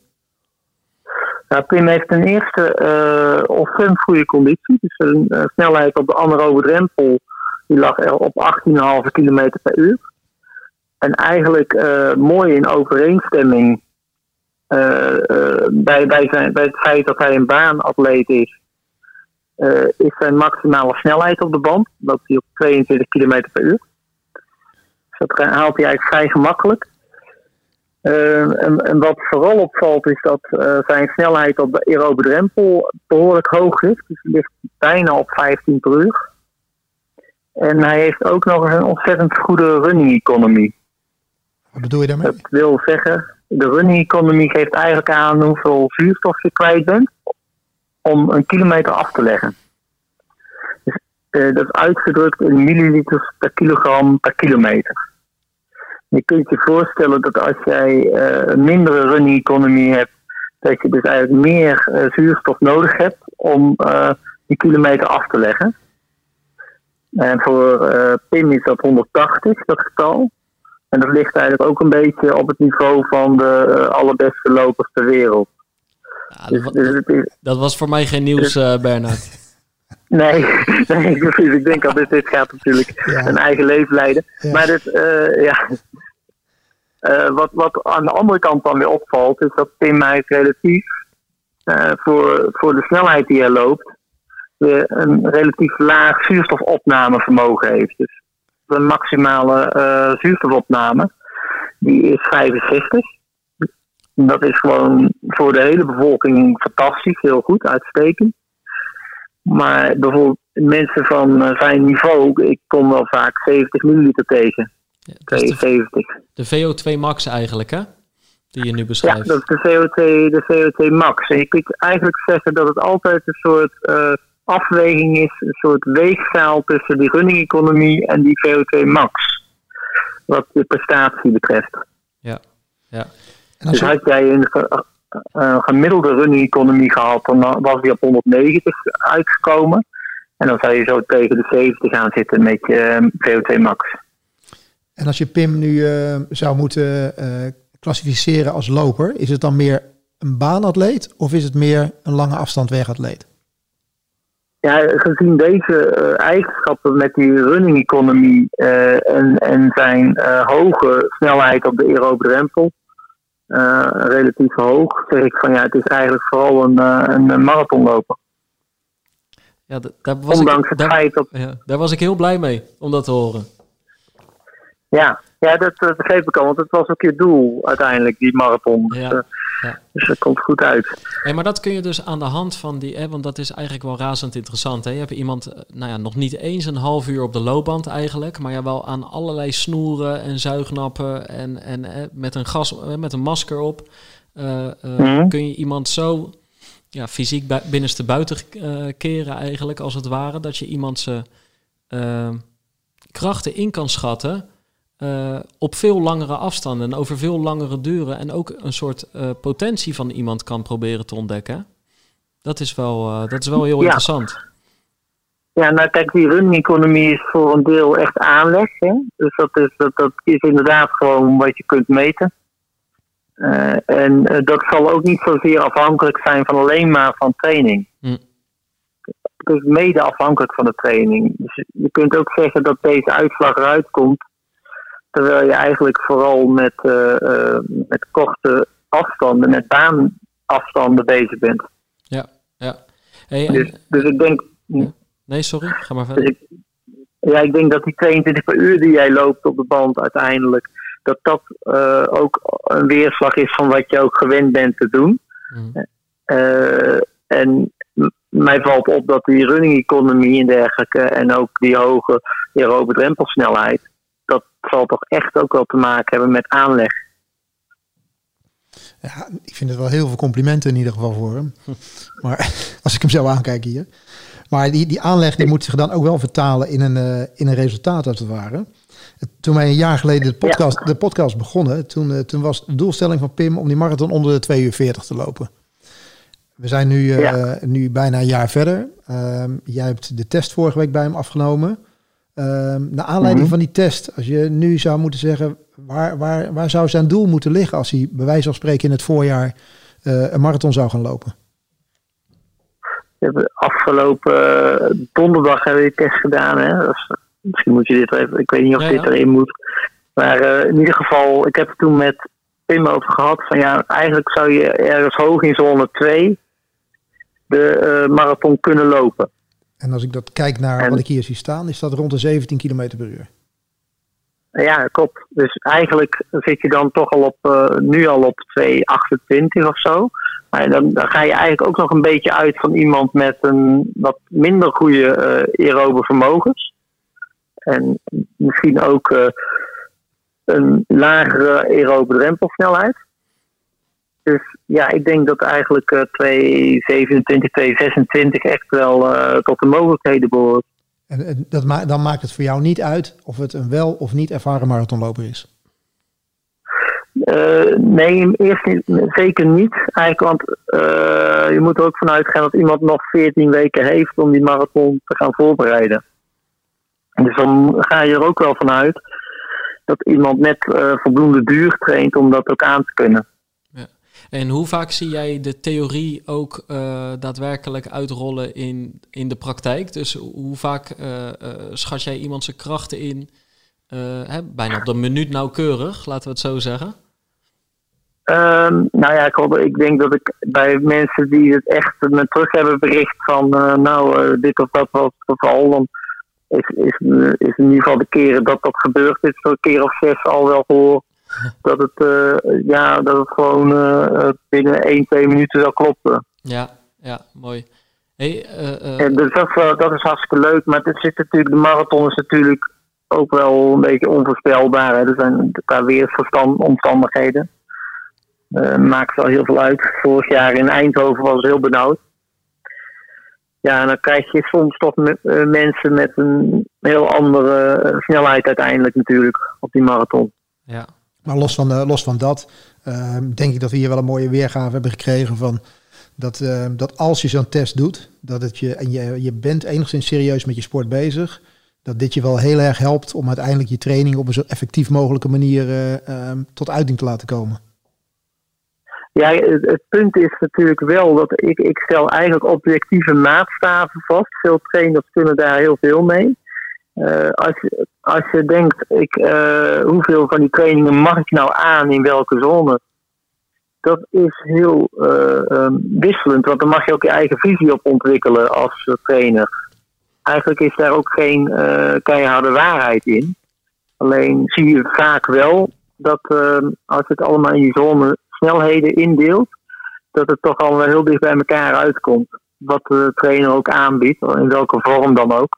Nou, Pim heeft ten eerste uh, ontzettend goede conditie. Dus een snelheid op de anaerobe drempel die lag er op 18,5 km per uur. En eigenlijk mooi in overeenstemming bij, bij, zijn, bij het feit dat hij een baanatleet is. Is zijn maximale snelheid op de band. Dat hij op 22 km per uur. Dus dat haalt hij eigenlijk vrij gemakkelijk. En, en, wat vooral opvalt is dat zijn snelheid op de aerobe drempel behoorlijk hoog is. Dus hij ligt bijna op 15 per uur. En hij heeft ook nog eens een ontzettend goede running economie. Wat bedoel je daarmee? Dat wil zeggen, de running economie geeft eigenlijk aan hoeveel zuurstof je kwijt bent om een kilometer af te leggen. Dus, uh, dat is uitgedrukt in milliliters per kilogram per kilometer. Je kunt je voorstellen dat als jij uh, een mindere running economie hebt, dat je dus eigenlijk meer uh, zuurstof nodig hebt om die kilometer af te leggen. En voor PIM is dat 180, dat getal. En dat ligt eigenlijk ook een beetje op het niveau van de uh, allerbeste lopers ter wereld. Dat, dus, dat, was voor mij geen nieuws, uh, Bernard. [LAUGHS] Nee, [LAUGHS] nee, precies. Ik denk al, dit, dit gaat natuurlijk ja. een eigen leven leiden. Ja. Maar dit, uh, ja. wat, wat aan de andere kant dan weer opvalt, is dat Tim relatief voor, voor de snelheid die hij loopt, weer een relatief laag zuurstofopnamevermogen heeft. Dus de maximale uh, zuurstofopname, die is 65. Dat is gewoon voor de hele bevolking fantastisch, heel goed, uitstekend. Maar bijvoorbeeld mensen van uh, zijn niveau, ik kom wel vaak 70 milliliter tegen. Ja, de, 70. De VO2 max eigenlijk, hè? Die je nu beschrijft. Ja, dat is de VO2, de VO2 max. En je kunt eigenlijk zeggen dat het altijd een soort uh, afweging is, een soort weegzaal tussen die running economie en die VO2 max. Wat de prestatie betreft. Ja, ja. Dus had jij een, een gemiddelde running economie gehad, dan was die op 190 uitgekomen. En dan zou je zo tegen de 70 gaan zitten met je eh, VO2 max. En als je Pim nu uh, zou moeten uh, klassificeren als loper, is het dan meer een baanatleet of is het meer een lange afstand wegatleet? ja, gezien deze uh, eigenschappen met die running economy uh, en, en zijn hoge snelheid op de aerobe drempel, relatief hoog, zeg ik van ja, het is eigenlijk vooral een, een marathonloper. Ja, daar was Ondanks ik, het feit dat... Ja, daar was ik heel blij mee om dat te horen. Ja, ja dat, dat begreep ik al, want het was ook je doel uiteindelijk, die marathon. Ja, dus, ja. dus dat komt goed uit. Hey, maar dat kun je dus aan de hand van die app, want dat is eigenlijk wel razend interessant. Hè? Je hebt iemand, nou ja, nog niet eens een half uur op de loopband eigenlijk, maar ja, wel aan allerlei snoeren en zuignappen en, en met, een gas, met een masker op, uh, uh, mm-hmm. kun je iemand zo ja, fysiek bu binnenste buiten uh, keren eigenlijk, als het ware, dat je iemand zijn krachten in kan schatten uh, op veel langere afstanden en over veel langere duren en ook een soort uh, potentie van iemand kan proberen te ontdekken. Dat is wel, uh, dat is wel heel ja. interessant. Ja, nou kijk, die running economie is voor een deel echt aanleg. Hè? Dus dat is, dat, dat is inderdaad gewoon wat je kunt meten. en dat zal ook niet zozeer afhankelijk zijn van alleen maar van training. Hm. Het is mede afhankelijk van de training. Dus je kunt ook zeggen dat deze uitslag eruit komt Terwijl je eigenlijk vooral met, uh, uh, met korte afstanden, met baanafstanden bezig bent. Ja, ja. Hey, dus, dus ik denk. Nee, sorry, ga maar verder. Dus ik, ja, ik denk dat die 22 per uur die jij loopt op de band uiteindelijk, dat dat uh, ook een weerslag is van wat je ook gewend bent te doen. Mm. en mij valt op dat die running economie en dergelijke en ook die hoge aerobe drempelsnelheid, zal toch echt ook wel te maken hebben met aanleg. Ja, ik vind het wel heel veel complimenten in ieder geval voor hem. [LAUGHS] Maar [LAUGHS] als ik hem zo aankijk hier. Maar die, die aanleg die moet zich dan ook wel vertalen in een, uh, in een resultaat als het ware. Toen wij een jaar geleden de podcast, ja. de podcast begonnen, toen, uh, toen was de doelstelling van Pim om die marathon onder de 2 uur 40 te lopen. We zijn nu, uh, ja. nu bijna een jaar verder. jij hebt de test vorige week bij hem afgenomen. Um, naar aanleiding mm-hmm. van die test, als je nu zou moeten zeggen, waar, waar, waar zou zijn doel moeten liggen als hij bij wijze van spreken in het voorjaar uh, een marathon zou gaan lopen? Afgelopen donderdag hebben we die test gedaan. Hè? Dus, misschien moet je dit even, ik weet niet of ja, dit ja. erin moet. Maar uh, in ieder geval, ik heb het toen met Pim over gehad. Van ja, eigenlijk zou je ergens hoog in zone 2 de uh, marathon kunnen lopen. En als ik dat kijk naar En- wat ik hier zie staan, is dat rond de 17 km per uur. Ja, klopt. Dus eigenlijk zit je dan toch al op, eh, nu al op 2,28 of zo. Maar dan, dan ga je eigenlijk ook nog een beetje uit van iemand met een wat minder goede eh aerobe vermogens. En misschien ook eh, een lagere aerobe drempelsnelheid. Dus ja, ik denk dat eigenlijk eh 2,27, 2,26 echt wel eh, tot de mogelijkheden behoort. En, en dat ma dan maakt het voor jou niet uit of het een wel of niet ervaren marathonloper is. Eh, nee, eerst niet, zeker niet. Eigenlijk, want eh, je moet er ook vanuit gaan dat iemand nog 14 weken heeft om die marathon te gaan voorbereiden. Dus dan ga je er ook wel vanuit dat iemand net eh voldoende duur traint om dat ook aan te kunnen. En hoe vaak zie jij de theorie ook eh, daadwerkelijk uitrollen in, in de praktijk? Dus hoe vaak eh, eh, schat jij iemand zijn krachten in? hè, bijna op de minuut nauwkeurig, laten we het zo zeggen. Ehm, nou ja, ik, ik denk dat ik bij mensen die het echt me terug hebben bericht van nou, dit of dat was het geval, dan is, is, is in ieder geval de keren dat dat gebeurd is, een keer of zes al wel gehoord. Dat het, eh, ja, dat het gewoon eh, binnen 1, 2 minuten zal kloppen. Ja, ja, mooi. Hey, eh, eh, En dus dat, is wel- dat is hartstikke leuk, maar het zit natuurlijk, de marathon is natuurlijk ook wel een beetje onvoorspelbaar. Hè. Er zijn qua weersomstandigheden. Eh maakt wel heel veel uit. Vorig jaar in Eindhoven was het heel benauwd. Ja, en dan krijg je soms toch me- eh, mensen met een heel andere eh, snelheid uiteindelijk natuurlijk op die marathon. ja. Maar los van, eh, los van dat, eh, denk ik dat we hier wel een mooie weergave hebben gekregen van dat, eh, dat als je zo'n test doet, dat het je, en je, je bent enigszins serieus met je sport bezig, dat dit je wel heel erg helpt om uiteindelijk je training op een zo effectief mogelijke manier eh, eh, tot uiting te laten komen. Ja, het, het punt is natuurlijk wel dat ik, ik stel eigenlijk objectieve maatstaven vast. Veel trainers kunnen daar heel veel mee. Eh, als, je, als je denkt, ik, eh, hoeveel van die trainingen mag ik nou aan in welke zone? Dat is heel eh, ehm, wisselend, want dan mag je ook je eigen visie op ontwikkelen als trainer. Eigenlijk is daar ook geen keiharde waarheid in. Alleen zie je vaak wel dat eh, als je het allemaal in die zone snelheden indeelt, dat het toch al wel heel dicht bij elkaar uitkomt. Wat de trainer ook aanbiedt, in welke vorm dan ook.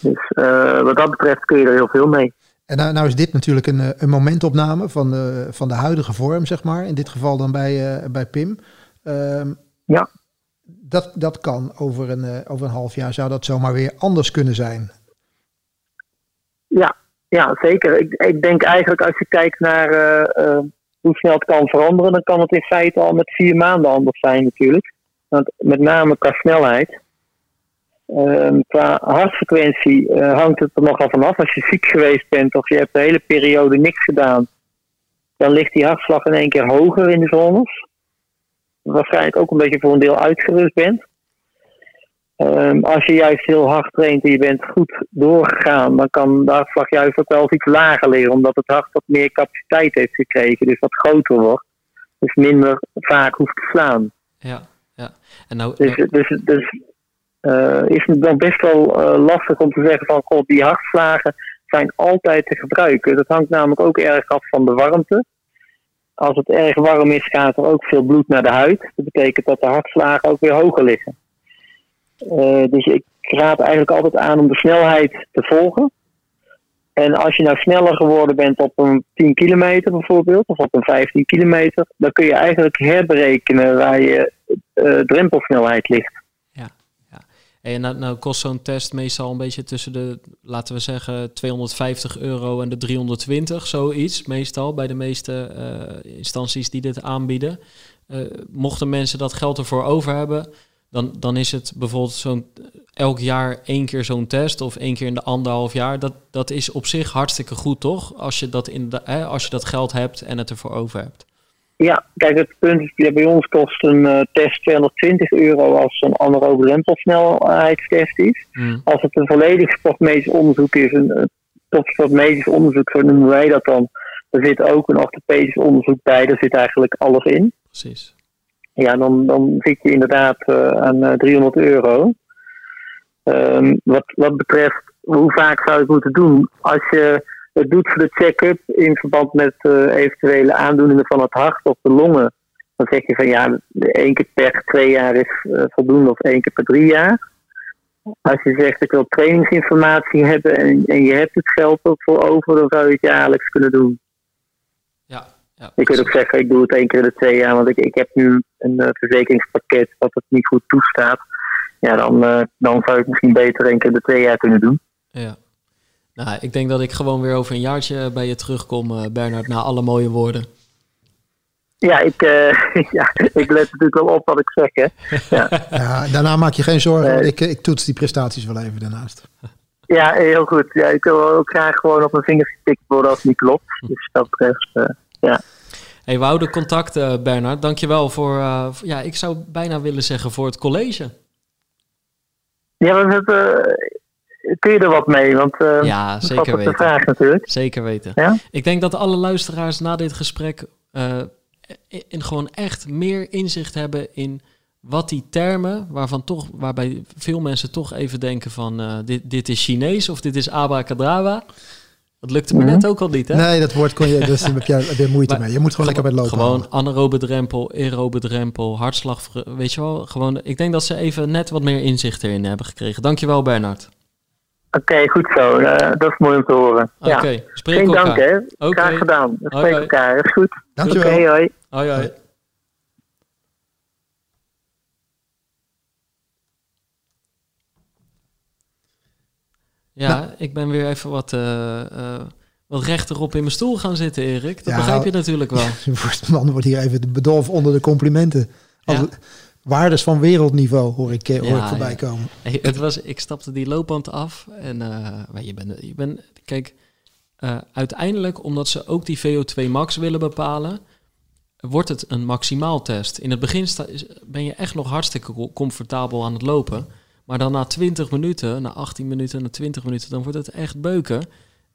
Dus eh, wat dat betreft kun je er heel veel mee. En nou, nou is dit natuurlijk een, eh, een momentopname van de, van de huidige vorm, zeg maar. In dit geval dan bij, eh, bij Pim. Ehm, Ja. Dat, dat kan over een, over een half jaar zou dat zomaar weer anders kunnen zijn. Ja, ja zeker. Ik, ik denk eigenlijk als je kijkt naar hoe snel het kan veranderen, dan kan het in feite al met vier maanden anders zijn natuurlijk. Want met name qua snelheid. Ehm, qua hartfrequentie eh, hangt het er nogal vanaf. Als je ziek geweest bent of je hebt de hele periode niks gedaan, dan ligt die hartslag in één keer hoger in de zones. Waarschijnlijk ook een beetje voor een deel uitgerust bent. Ehm, als je juist heel hard traint en je bent goed doorgegaan, dan kan de hartslag juist ook wel iets lager liggen, omdat het hart wat meer capaciteit heeft gekregen, dus wat groter wordt. Dus minder vaak hoeft te slaan. Ja, ja. En nou, Dus, dus, dus eh, is het dan best wel eh, lastig om te zeggen van god, die hartslagen zijn altijd te gebruiken. Dat hangt namelijk ook erg af van de warmte. Als het erg warm is, gaat er ook veel bloed naar de huid. Dat betekent dat de hartslagen ook weer hoger liggen. Eh, dus ik raad eigenlijk altijd aan om de snelheid te volgen. En als je nou sneller geworden bent op een 10 kilometer bijvoorbeeld, of op een 15 kilometer, dan kun je eigenlijk herberekenen waar je drempelsnelheid ligt. En nou, nou kost zo'n test meestal een beetje tussen de, laten we zeggen, 250 euro en de 320, zoiets. Meestal bij de meeste eh, instanties die dit aanbieden. Eh, mochten mensen dat geld ervoor over hebben, dan, dan is het bijvoorbeeld zo'n elk jaar één keer zo'n test of één keer in de anderhalf jaar. Dat, dat is op zich hartstikke goed, toch? Als je dat, in de, hè, als je dat geld hebt en het ervoor over hebt. Ja, kijk, het punt is, ja, bij ons kost een eh, test 220 euro als een anaerobe drempelsnelheidstest is. Hmm. Als het een volledig sportmedisch onderzoek is, een topsportmedisch onderzoek, zo noemen wij dat dan, er zit ook een orthopedisch onderzoek bij, daar zit eigenlijk alles in. Precies. Ja, dan, dan zit je inderdaad uh, aan uh, 300 euro. Ehm, wat, wat betreft hoe vaak zou je het moeten doen? Als je het doet voor de check-up in verband met uh, eventuele aandoeningen van het hart of de longen, dan zeg je van ja, één keer per twee jaar is uh, voldoende of één keer per drie jaar. Als je zegt ik wil trainingsinformatie hebben en, en je hebt het geld voor over, dan zou je het jaarlijks kunnen doen. Ja, ja, ik wil ook zeggen, ik doe het één keer in de twee jaar, want ik, ik heb nu een uh, verzekeringspakket dat het niet goed toestaat. Ja, dan, uh, dan zou ik misschien beter één keer in de twee jaar kunnen doen. Ja. Nou, ik denk dat ik gewoon weer over een jaartje bij je terugkom, uh, Bernard, na alle mooie woorden. Ja, ik, uh, [LAUGHS] ja, ik let natuurlijk wel op wat ik zeg. Hè. Ja. ja daarna maak je geen zorgen, ik, ik toets die prestaties wel even daarnaast. Ja, heel goed. Ja, ik wil ook graag gewoon op mijn vingers getikt worden als het niet klopt. Dus dat betreft, uh, ja. Hey, we houden contact, uh, Bernard. Dankjewel voor, uh, ja, ik zou bijna willen zeggen voor het college. Ja, we hebben, kun je er wat mee? Want uh, ja, zeker weten. de vraag natuurlijk. Zeker weten. Ja? Ik denk dat alle luisteraars na dit gesprek in gewoon echt meer inzicht hebben in wat die termen, waarvan toch, waarbij veel mensen toch even denken van uh, dit, dit is Chinees of dit is abracadabra. Dat lukte me Mhm. net ook al niet, hè? Nee, dat woord kon je, [LAUGHS] dus daar heb je je moeite Maar mee. Je moet gewoon lekker bij het lopen Gewoon anaerobe drempel, aerobe drempel, hartslag, weet je wel. Gewoon, ik denk dat ze even net wat meer inzicht erin hebben gekregen. Dankjewel, Bernard. Oké, goed zo. Uh, dat is mooi om te horen. Oké, ja. okay, spreek Geen elkaar. dank, hè? Graag gedaan. We spreken hoi. elkaar. Dat is goed. Dankjewel. Oké, hoi. Hoi, hoi. Ja, Nou. ik ben weer even wat, eh, eh, wat rechterop in mijn stoel gaan zitten, Erik. Dat Ja, begrijp je natuurlijk wel. [LAUGHS] Man wordt hier even bedolven onder de complimenten. Als Ja. Waardes van wereldniveau hoor ik, eh, hoor Ja, ik voorbij ja. komen. Hey, het was, ik stapte die loopband af en eh, maar je bent, je bent, kijk, eh, uiteindelijk omdat ze ook die VO2 max willen bepalen, wordt het een maximaal test. In het begin sta, ben je echt nog hartstikke co- comfortabel aan het lopen, maar dan na 20 minuten, na 18 minuten, na 20 minuten, dan wordt het echt beuken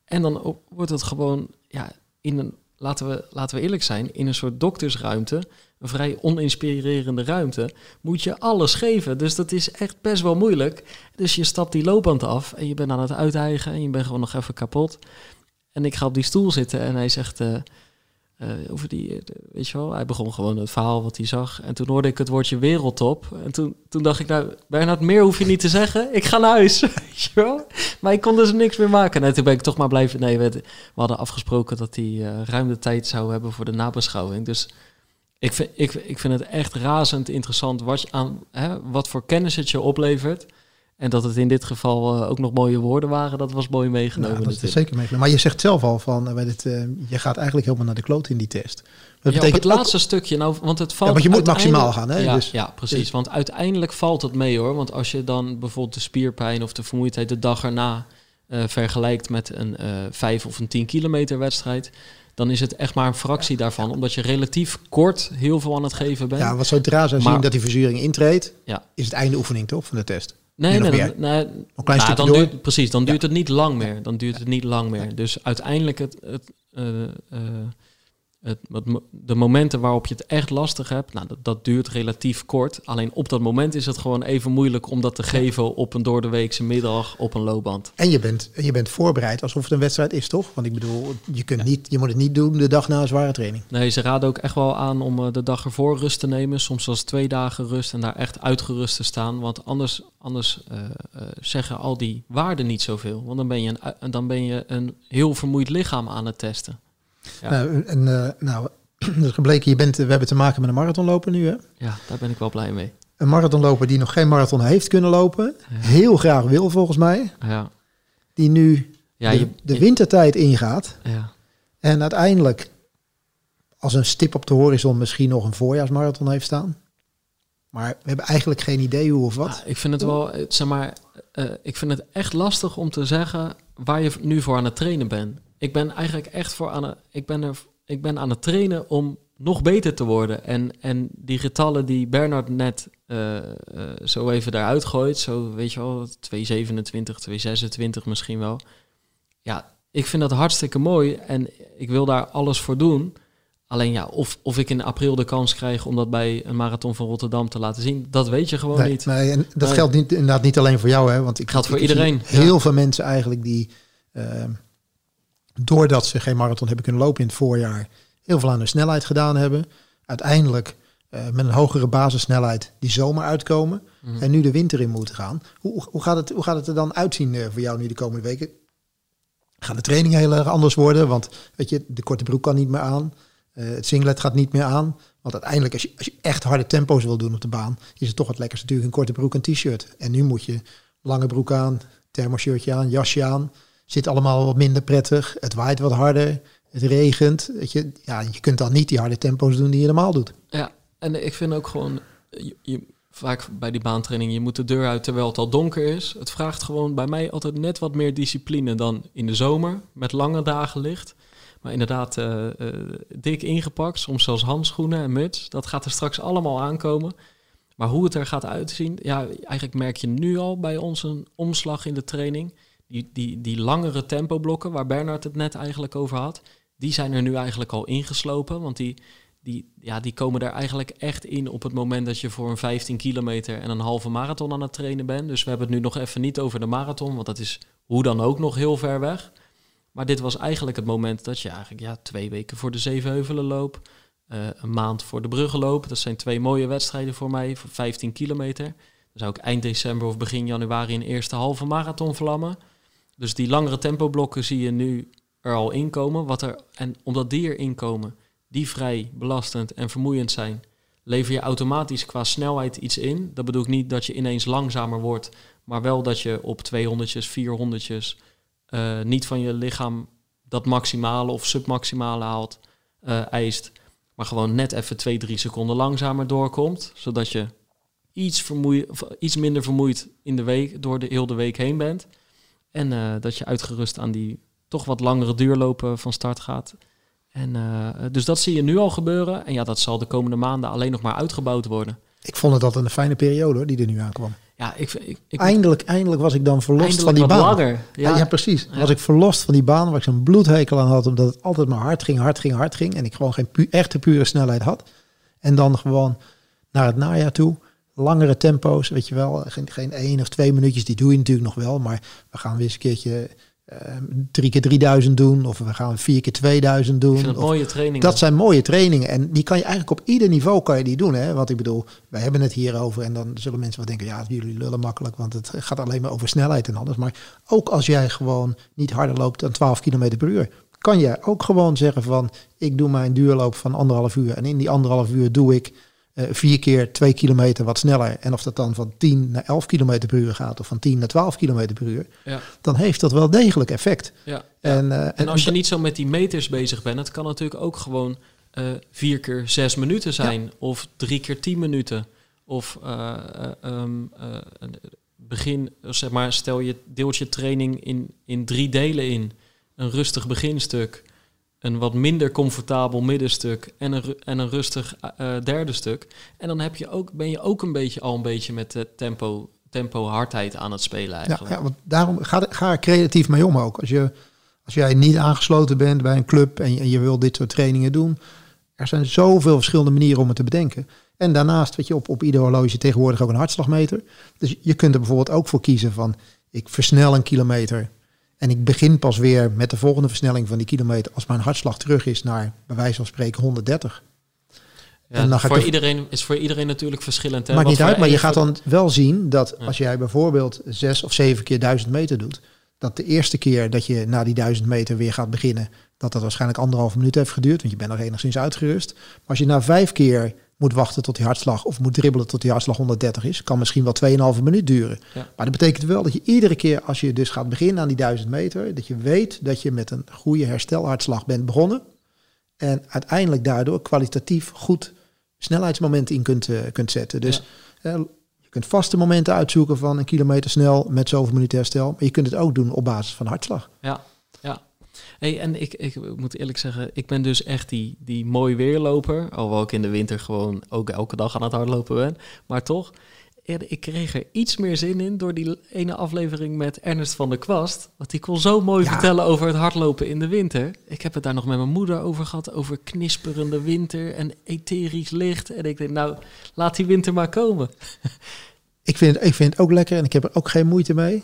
en dan wordt het gewoon, ja, in een, laten we, laten we eerlijk zijn, in een soort doktersruimte, een vrij oninspirerende ruimte, moet je alles geven. Dus dat is echt best wel moeilijk. Dus je stapt die loopband af en je bent aan het uithijgen en je bent gewoon nog even kapot. En ik ga op die stoel zitten en hij zegt eh, eh, over die, eh, weet je wel, hij begon gewoon het verhaal wat hij zag. En toen hoorde ik het woordje wereldtop. En toen, toen dacht ik, nou, Bernhard, meer hoef je niet te zeggen. Ik ga naar huis, [LAUGHS] weet je wel. Maar ik kon dus niks meer maken. En toen ben ik toch maar blijven, nee, we, hadden afgesproken dat hij eh, ruim de tijd zou hebben voor de nabeschouwing. Dus ik vind, ik, ik vind het echt razend interessant wat, je aan, hè, wat voor kennis het je oplevert. En dat het in dit geval eh, ook nog mooie woorden waren, dat was mooi meegenomen. Nou, dat is zeker mee. Maar je zegt zelf al van, eh, dit, eh, je gaat eigenlijk helemaal naar de kloot in die test. Dat Ja, betekent het ook- laatste stukje, nou, want het valt. Ja, want je moet maximaal gaan, hè? Ja, Dus- ja, precies. dus- Want uiteindelijk valt het mee hoor. Want als je dan bijvoorbeeld de spierpijn of de vermoeidheid de dag erna vergelijkt met een eh 5 of een 10 kilometer wedstrijd, dan is het echt maar een fractie daarvan. Omdat je relatief kort heel veel aan het geven bent. Ja, want zodra ze zien dat die verzuring intreedt, Ja. is het einde oefening toch van de test. Nee, nee, nog dan, meer. nee, klein nou, dan duurt, precies, dan Ja. duurt het niet lang meer. Dan duurt het niet lang meer. Dus uiteindelijk het, het, eh, eh, het, de momenten waarop je het echt lastig hebt, nou, dat, dat duurt relatief kort. Alleen op dat moment is het gewoon even moeilijk om dat te geven op een door de weekse middag op een loopband. En je bent, je bent voorbereid alsof het een wedstrijd is, toch? Want ik bedoel, je, kunt niet, je moet het niet doen de dag na een zware training. Nee, ze raden ook echt wel aan om eh, de dag ervoor rust te nemen. Soms zelfs twee dagen rust en daar echt uitgerust te staan. Want anders, anders eh, eh, zeggen al die waarden niet zoveel. Want dan ben, je een, dan ben je een heel vermoeid lichaam aan het testen. Ja. Nou, en, eh, nou, [CLEARS THROAT] is gebleken, je bent, we hebben te maken met een marathonloper nu, hè? Ja, daar ben ik wel blij mee. Een marathonloper die nog geen marathon heeft kunnen lopen. Heel graag wil, volgens mij. Ja, Die nu ja, de, je, de wintertijd ingaat. ja. En uiteindelijk als een stip op de horizon misschien nog een voorjaarsmarathon heeft staan. Maar we hebben eigenlijk geen idee hoe of wat. Ah, ik vind het wel, eh, zeg maar, eh, ik vind het echt lastig om te zeggen waar je nu voor aan het trainen bent. Ik ben eigenlijk echt voor aan het, ik ben er, ik ben aan het trainen om nog beter te worden. En, en die getallen die Bernard net eh, eh, zo even daaruit gooit, zo weet je wel, 227, 226 misschien wel. Ja, ik vind dat hartstikke mooi en ik wil daar alles voor doen. Alleen ja, of, of ik in april de kans krijg om dat bij een marathon van Rotterdam te laten zien, dat weet je gewoon Nee, niet. nee, en dat Nee. geldt niet, inderdaad niet alleen voor jou, hè? Want ik Geldt voor ik iedereen, Heel ja. veel mensen eigenlijk die, ehm, doordat ze geen marathon hebben kunnen lopen in het voorjaar, heel veel aan hun snelheid gedaan hebben. Uiteindelijk eh, met een hogere basissnelheid die zomer uitkomen Mhm. en nu de winter in moeten gaan. Hoe, hoe, gaat, het, hoe gaat het er dan uitzien eh, voor jou nu de komende weken? Gaan de trainingen heel erg anders worden? Want weet je, de korte broek kan niet meer aan. Eh, het singlet gaat niet meer aan. Want uiteindelijk, als je, als je echt harde tempo's wil doen op de baan, is het toch het lekkerste natuurlijk een korte broek en t-shirt. En nu moet je lange broek aan, thermoshirtje aan, jasje aan. Zit allemaal wat minder prettig. Het waait wat harder. Het regent. Weet je, ja, je kunt dan niet die harde tempo's doen die je normaal doet. Ja, en ik vind ook gewoon, je, vaak bij die baantraining, je moet de deur uit terwijl het al donker is. Het vraagt gewoon bij mij altijd net wat meer discipline dan in de zomer, met lange dagen licht. Maar inderdaad, eh, eh, dik ingepakt, soms zelfs handschoenen en muts. Dat gaat er straks allemaal aankomen. Maar hoe het er gaat uitzien, ja, eigenlijk merk je nu al bij ons een omslag in de training. Die, die, die langere tempoblokken, waar Bernard het net eigenlijk over had, die zijn er nu eigenlijk al ingeslopen. Want die, die, ja, die komen er eigenlijk echt in op het moment dat je voor een 15 kilometer en een halve marathon aan het trainen bent. Dus we hebben het nu nog even niet over de marathon, want dat is hoe dan ook nog heel ver weg. Maar dit was eigenlijk het moment dat je eigenlijk ja, twee weken voor de Zevenheuvelen loop, eh, een maand voor de Bruggenloop. Dat zijn twee mooie wedstrijden voor mij, voor 15 kilometer. Dan zou ik eind december of begin januari een eerste halve marathon vlammen. Dus die langere tempoblokken zie je nu er al inkomen. Wat er, en omdat die erin komen, die vrij belastend en vermoeiend zijn, lever je automatisch qua snelheid iets in. Dat bedoel ik niet dat je ineens langzamer wordt, maar wel dat je op 200'tjes, 400'tjes eh, niet van je lichaam dat maximale of submaximale haalt, eh, eist, maar gewoon net even 2, 3 seconden langzamer doorkomt, zodat je iets, iets minder vermoeid in de week, door de heel de week heen bent. En eh, dat je uitgerust aan die toch wat langere duurlopen van start gaat. En, eh, dus dat zie je nu al gebeuren. En ja, dat zal de komende maanden alleen nog maar uitgebouwd worden. Ik vond het altijd een fijne periode hoor, die er nu aankwam. Ja, ik, ik, ik Eindelijk, eindelijk was ik dan verlost van die baan. langer. Ja, Ja, ja, precies. Ja. Was ik verlost van die baan waar ik zo'n bloedhekel aan had, omdat het altijd maar hard ging, hard ging, hard ging. En ik gewoon geen pu echte pure snelheid had. En dan gewoon naar het najaar toe. Langere tempo's, weet je wel. Geen, geen één of twee minuutjes, die doe je natuurlijk nog wel. Maar we gaan weer eens een keertje eh, drie keer 3000 doen. Of we gaan vier keer 2000 doen. of- mooie trainingen. dat zijn mooie trainingen. En die kan je eigenlijk op ieder niveau kan je die doen. Hè? Want ik bedoel, wij hebben het hier over. En dan zullen mensen wel denken, ja, jullie lullen makkelijk. Want het gaat alleen maar over snelheid en alles. Maar ook als jij gewoon niet harder loopt dan 12 km per uur. Kan jij ook gewoon zeggen van, ik doe mijn duurloop van anderhalf uur. En in die anderhalf uur doe ik eh, vier keer twee kilometer wat sneller. En of dat dan van 10 naar 11 km per uur gaat. Of van 10 naar 12 km per uur. ja, Dan heeft dat wel degelijk effect. ja. En, eh, En als je niet zo met die meters bezig bent, het kan natuurlijk ook gewoon eh, vier keer zes minuten zijn. Of drie keer tien minuten. Of eh, eh, ehm, eh, begin, zeg maar, stel je deelt je training in, in drie delen in. Een rustig beginstuk, een wat minder comfortabel middenstuk en een, en een rustig eh, eh, derde stuk. En dan heb je ook, ben je ook een beetje al een beetje met de tempo, tempo hardheid aan het spelen Ja, eigenlijk. ja, want daarom ga, ga er creatief mee om ook. Als, je, als jij niet aangesloten bent bij een club en je, en je wil dit soort trainingen doen. Er zijn zoveel verschillende manieren om het te bedenken. En daarnaast, weet je, op, op ieder horloge tegenwoordig ook een hartslagmeter. Dus je kunt er bijvoorbeeld ook voor kiezen van, ik versnel een kilometer. En ik begin pas weer met de volgende versnelling van die kilometer als mijn hartslag terug is naar, bij wijze van spreken, 130. Ja, En dan ik voor iedereen is voor iedereen natuurlijk verschillend. Hè? Maakt niet uit, maar je gaat dan wel zien dat Ja. als jij bijvoorbeeld zes of zeven keer duizend meter doet, dat de eerste keer dat je na die duizend meter weer gaat beginnen, dat dat waarschijnlijk anderhalve minuut heeft geduurd, want je bent nog enigszins uitgerust. Maar als je na vijf keer moet wachten tot die hartslag of moet dribbelen tot die hartslag 130 is, kan misschien wel 2,5 minuut duren. Ja. Maar dat betekent wel dat je iedere keer als je dus gaat beginnen aan die duizend meter, dat je weet dat je met een goede herstelhartslag bent begonnen. En uiteindelijk daardoor kwalitatief goed snelheidsmomenten in kunt, eh, kunt zetten. Dus eh, je kunt vaste momenten uitzoeken van een kilometer snel met zoveel minuten herstel. Maar je kunt het ook doen op basis van hartslag. Ja. Hey, en ik, ik moet eerlijk zeggen, ik ben dus echt die, die mooi weerloper. Alhoewel ik in de winter gewoon ook elke dag aan het hardlopen ben. Maar toch, en ik kreeg er iets meer zin in door die ene aflevering met Ernest van der Kwast. Want die kon zo mooi Ja. vertellen over het hardlopen in de winter. Ik heb het daar nog met mijn moeder over gehad, over knisperende winter en etherisch licht. En ik denk, nou, laat die winter maar komen. [LAUGHS] Ik vind, het, ik vind het ook lekker en ik heb er ook geen moeite mee.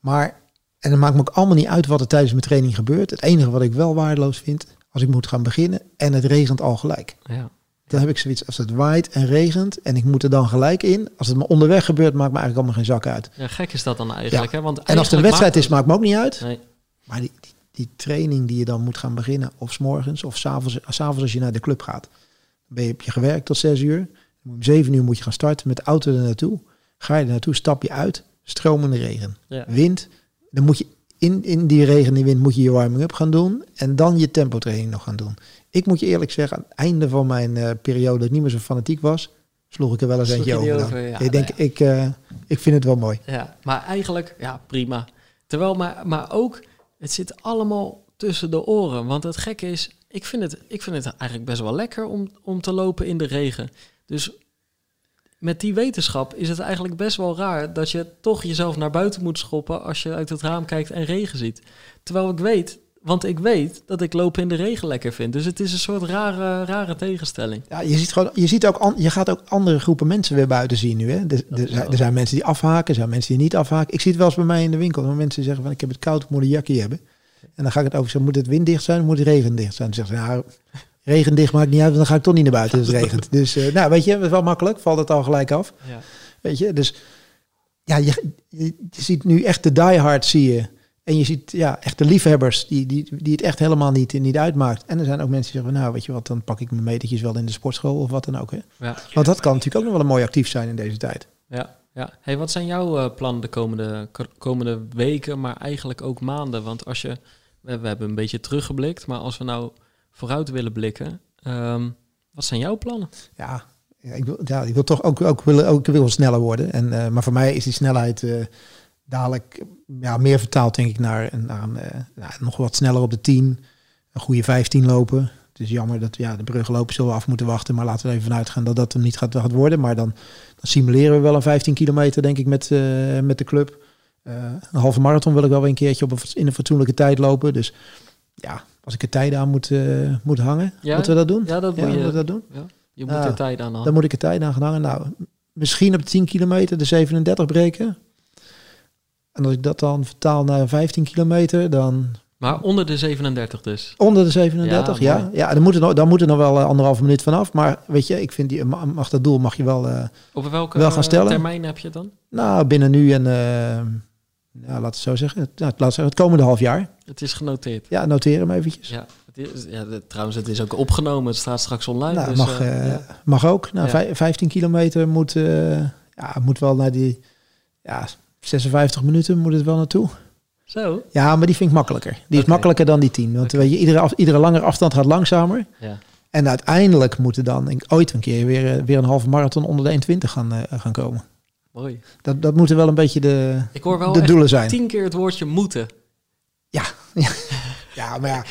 Maar, en het maakt me ook allemaal niet uit wat er tijdens mijn training gebeurt. Het enige wat ik wel waardeloos vind, als ik moet gaan beginnen en het regent al gelijk. Ja. Dan heb ik zoiets, als het waait en regent en ik moet er dan gelijk in. Als het me onderweg gebeurt, maakt me eigenlijk allemaal geen zak uit. ja, gek is dat dan eigenlijk. Hè? Want En als het een wedstrijd maakt is, maakt me ook niet uit. Nee, Maar die, die, die training die je dan moet gaan beginnen, of s morgens of s'avonds, s'avonds als je naar de club gaat. Dan ben je, heb je gewerkt tot zes uur. Om zeven uur moet je gaan starten met de auto er naartoe. Ga je er naartoe, stap je uit, stromende regen. ja. Wind, dan moet je in, in die regen en die wind moet je je warming-up gaan doen. En dan je tempotraining nog gaan doen. Ik moet je eerlijk zeggen, aan het einde van mijn eh, periode dat ik niet meer zo fanatiek was, sloeg ik er wel eens eentje over. over, ja, ik denk, nou ik, eh, ik vind het wel mooi. Ja, maar eigenlijk, ja, prima. Terwijl, maar, maar ook, het zit allemaal tussen de oren. Want het gekke is, ik vind het, ik vind het eigenlijk best wel lekker om, om te lopen in de regen. Dus met die wetenschap is het eigenlijk best wel raar dat je toch jezelf naar buiten moet schoppen als je uit het raam kijkt en regen ziet. Terwijl ik weet, want ik weet dat ik lopen in de regen lekker vind. Dus het is een soort rare, rare tegenstelling. Ja, je ziet gewoon, je ziet ook, an- je gaat ook andere groepen mensen weer buiten zien nu. Hè? Er, er, zijn- er mensen die afhaken, er zijn mensen die niet afhaken. Ik zie het wel eens bij mij in de winkel. Dat mensen zeggen van ik heb het koud, ik moet een jakje hebben. En dan ga ik het over moet het winddicht zijn moet het regendicht zijn? Dan zeggen ze, nou, regendicht maakt niet uit, want dan ga ik toch niet naar buiten als het regent. Dus eh, nou, weet je, dat is wel makkelijk, valt het al gelijk af. Ja. Weet je, dus ja, je, ziet nu echt de diehards, zie je. En je ziet ja, echt de liefhebbers die, die, die het echt helemaal niet, niet uitmaakt. En er zijn ook mensen die zeggen, nou weet je wat, dan pak ik mijn metertjes wel in de sportschool of wat dan ook. Hè. Ja. Want dat kan natuurlijk ook nog wel een mooi actief zijn in deze tijd. Ja, ja. Hey, wat zijn jouw eh, plannen de komende, komende weken, maar eigenlijk ook maanden? Want als je, we hebben een beetje teruggeblikt, maar als we nou vooruit willen blikken, ehm, wat zijn jouw plannen? Ja, ik, wil, ja ik wil toch ook, ook, willen, ook wil sneller worden. En, eh, maar voor mij is die snelheid eh, dadelijk ja, meer vertaald denk ik naar, naar een, eh, nou, nog wat sneller op de 10. Een goede 15 lopen. Het is jammer dat ja, de bruggenlopen zullen we af moeten wachten. Maar laten we even vanuit gaan dat dat hem niet gaat, gaat worden. Maar dan, dan simuleren we wel een 15 kilometer denk ik met, met de club. Een halve marathon wil ik wel weer een keertje op een, in een fatsoenlijke tijd lopen. Dus ja, als ik er tijden aan moet, eh, moet hangen, Ja? moeten we dat doen? Ja, dat Ja, moet je. dat doen? Ja, je moet er tijd aan Dan halen. moet ik er tijd aan gaan hangen. Nou, misschien op de 10 kilometer de 37 breken. En als ik dat dan vertaal naar 15 kilometer, dan Maar onder de 37 dus. onder de 37. Ja, Ja, dan, moet er nog, dan moet er nog wel eh, anderhalve minuut vanaf. Maar weet je, ik vind die, ma- mag dat doel mag je wel, eh, Op welke Wel gaan stellen? termijn heb je dan? nou, binnen nu en, eh, ja, laten we zo zeggen, het, nou, laten we zeggen, het komende half jaar. Het is genoteerd. Ja, noteer hem eventjes. Ja, het is, ja trouwens, het is ook opgenomen. Het staat straks online. nou, dus, mag, eh, eh, ja. mag ook. Nou, Ja. vij- 15 kilometer moet, eh, ja, moet wel naar die ja, 56 minuten moet het wel naartoe. Zo. Ja, maar die vind ik makkelijker. Die is makkelijker dan die 10. Want weet je, iedere, af, iedere langere afstand gaat langzamer. Ja. En uiteindelijk moeten dan ik, ooit een keer weer, weer een halve marathon onder de 1,20 gaan, gaan komen. Mooi. Dat, dat moeten wel een beetje de, Ik hoor wel de doelen zijn. tien keer het woordje moeten. [LAUGHS] Ja, maar ja.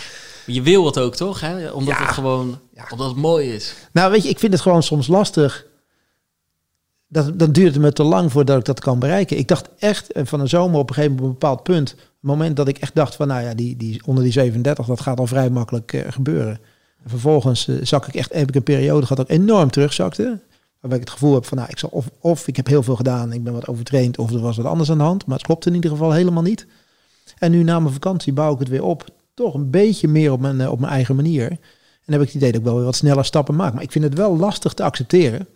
Je wil het ook, toch? Hè? Omdat Ja. het gewoon Ja. omdat het mooi is. Nou, weet je, ik vind het gewoon soms lastig. Dat, dan duurt het me te lang voordat ik dat kan bereiken. Ik dacht echt eh, van een zomer op een gegeven moment, op een bepaald punt. Het moment dat ik echt dacht van, nou ja, die, die, onder die 37, dat gaat al vrij makkelijk eh, gebeuren. En vervolgens eh, zak ik echt, heb ik een periode gehad dat ik enorm terugzakte. Waarbij ik het gevoel heb van, nou, ik zal of, of ik heb heel veel gedaan, ik ben wat overtraind, of er was wat anders aan de hand. Maar het klopt in ieder geval helemaal niet. En nu na mijn vakantie bouw ik het weer op. Toch een beetje meer op mijn, eh, op mijn eigen manier. En dan heb ik het idee dat ik wel weer wat sneller stappen maak. Maar ik vind het wel lastig te accepteren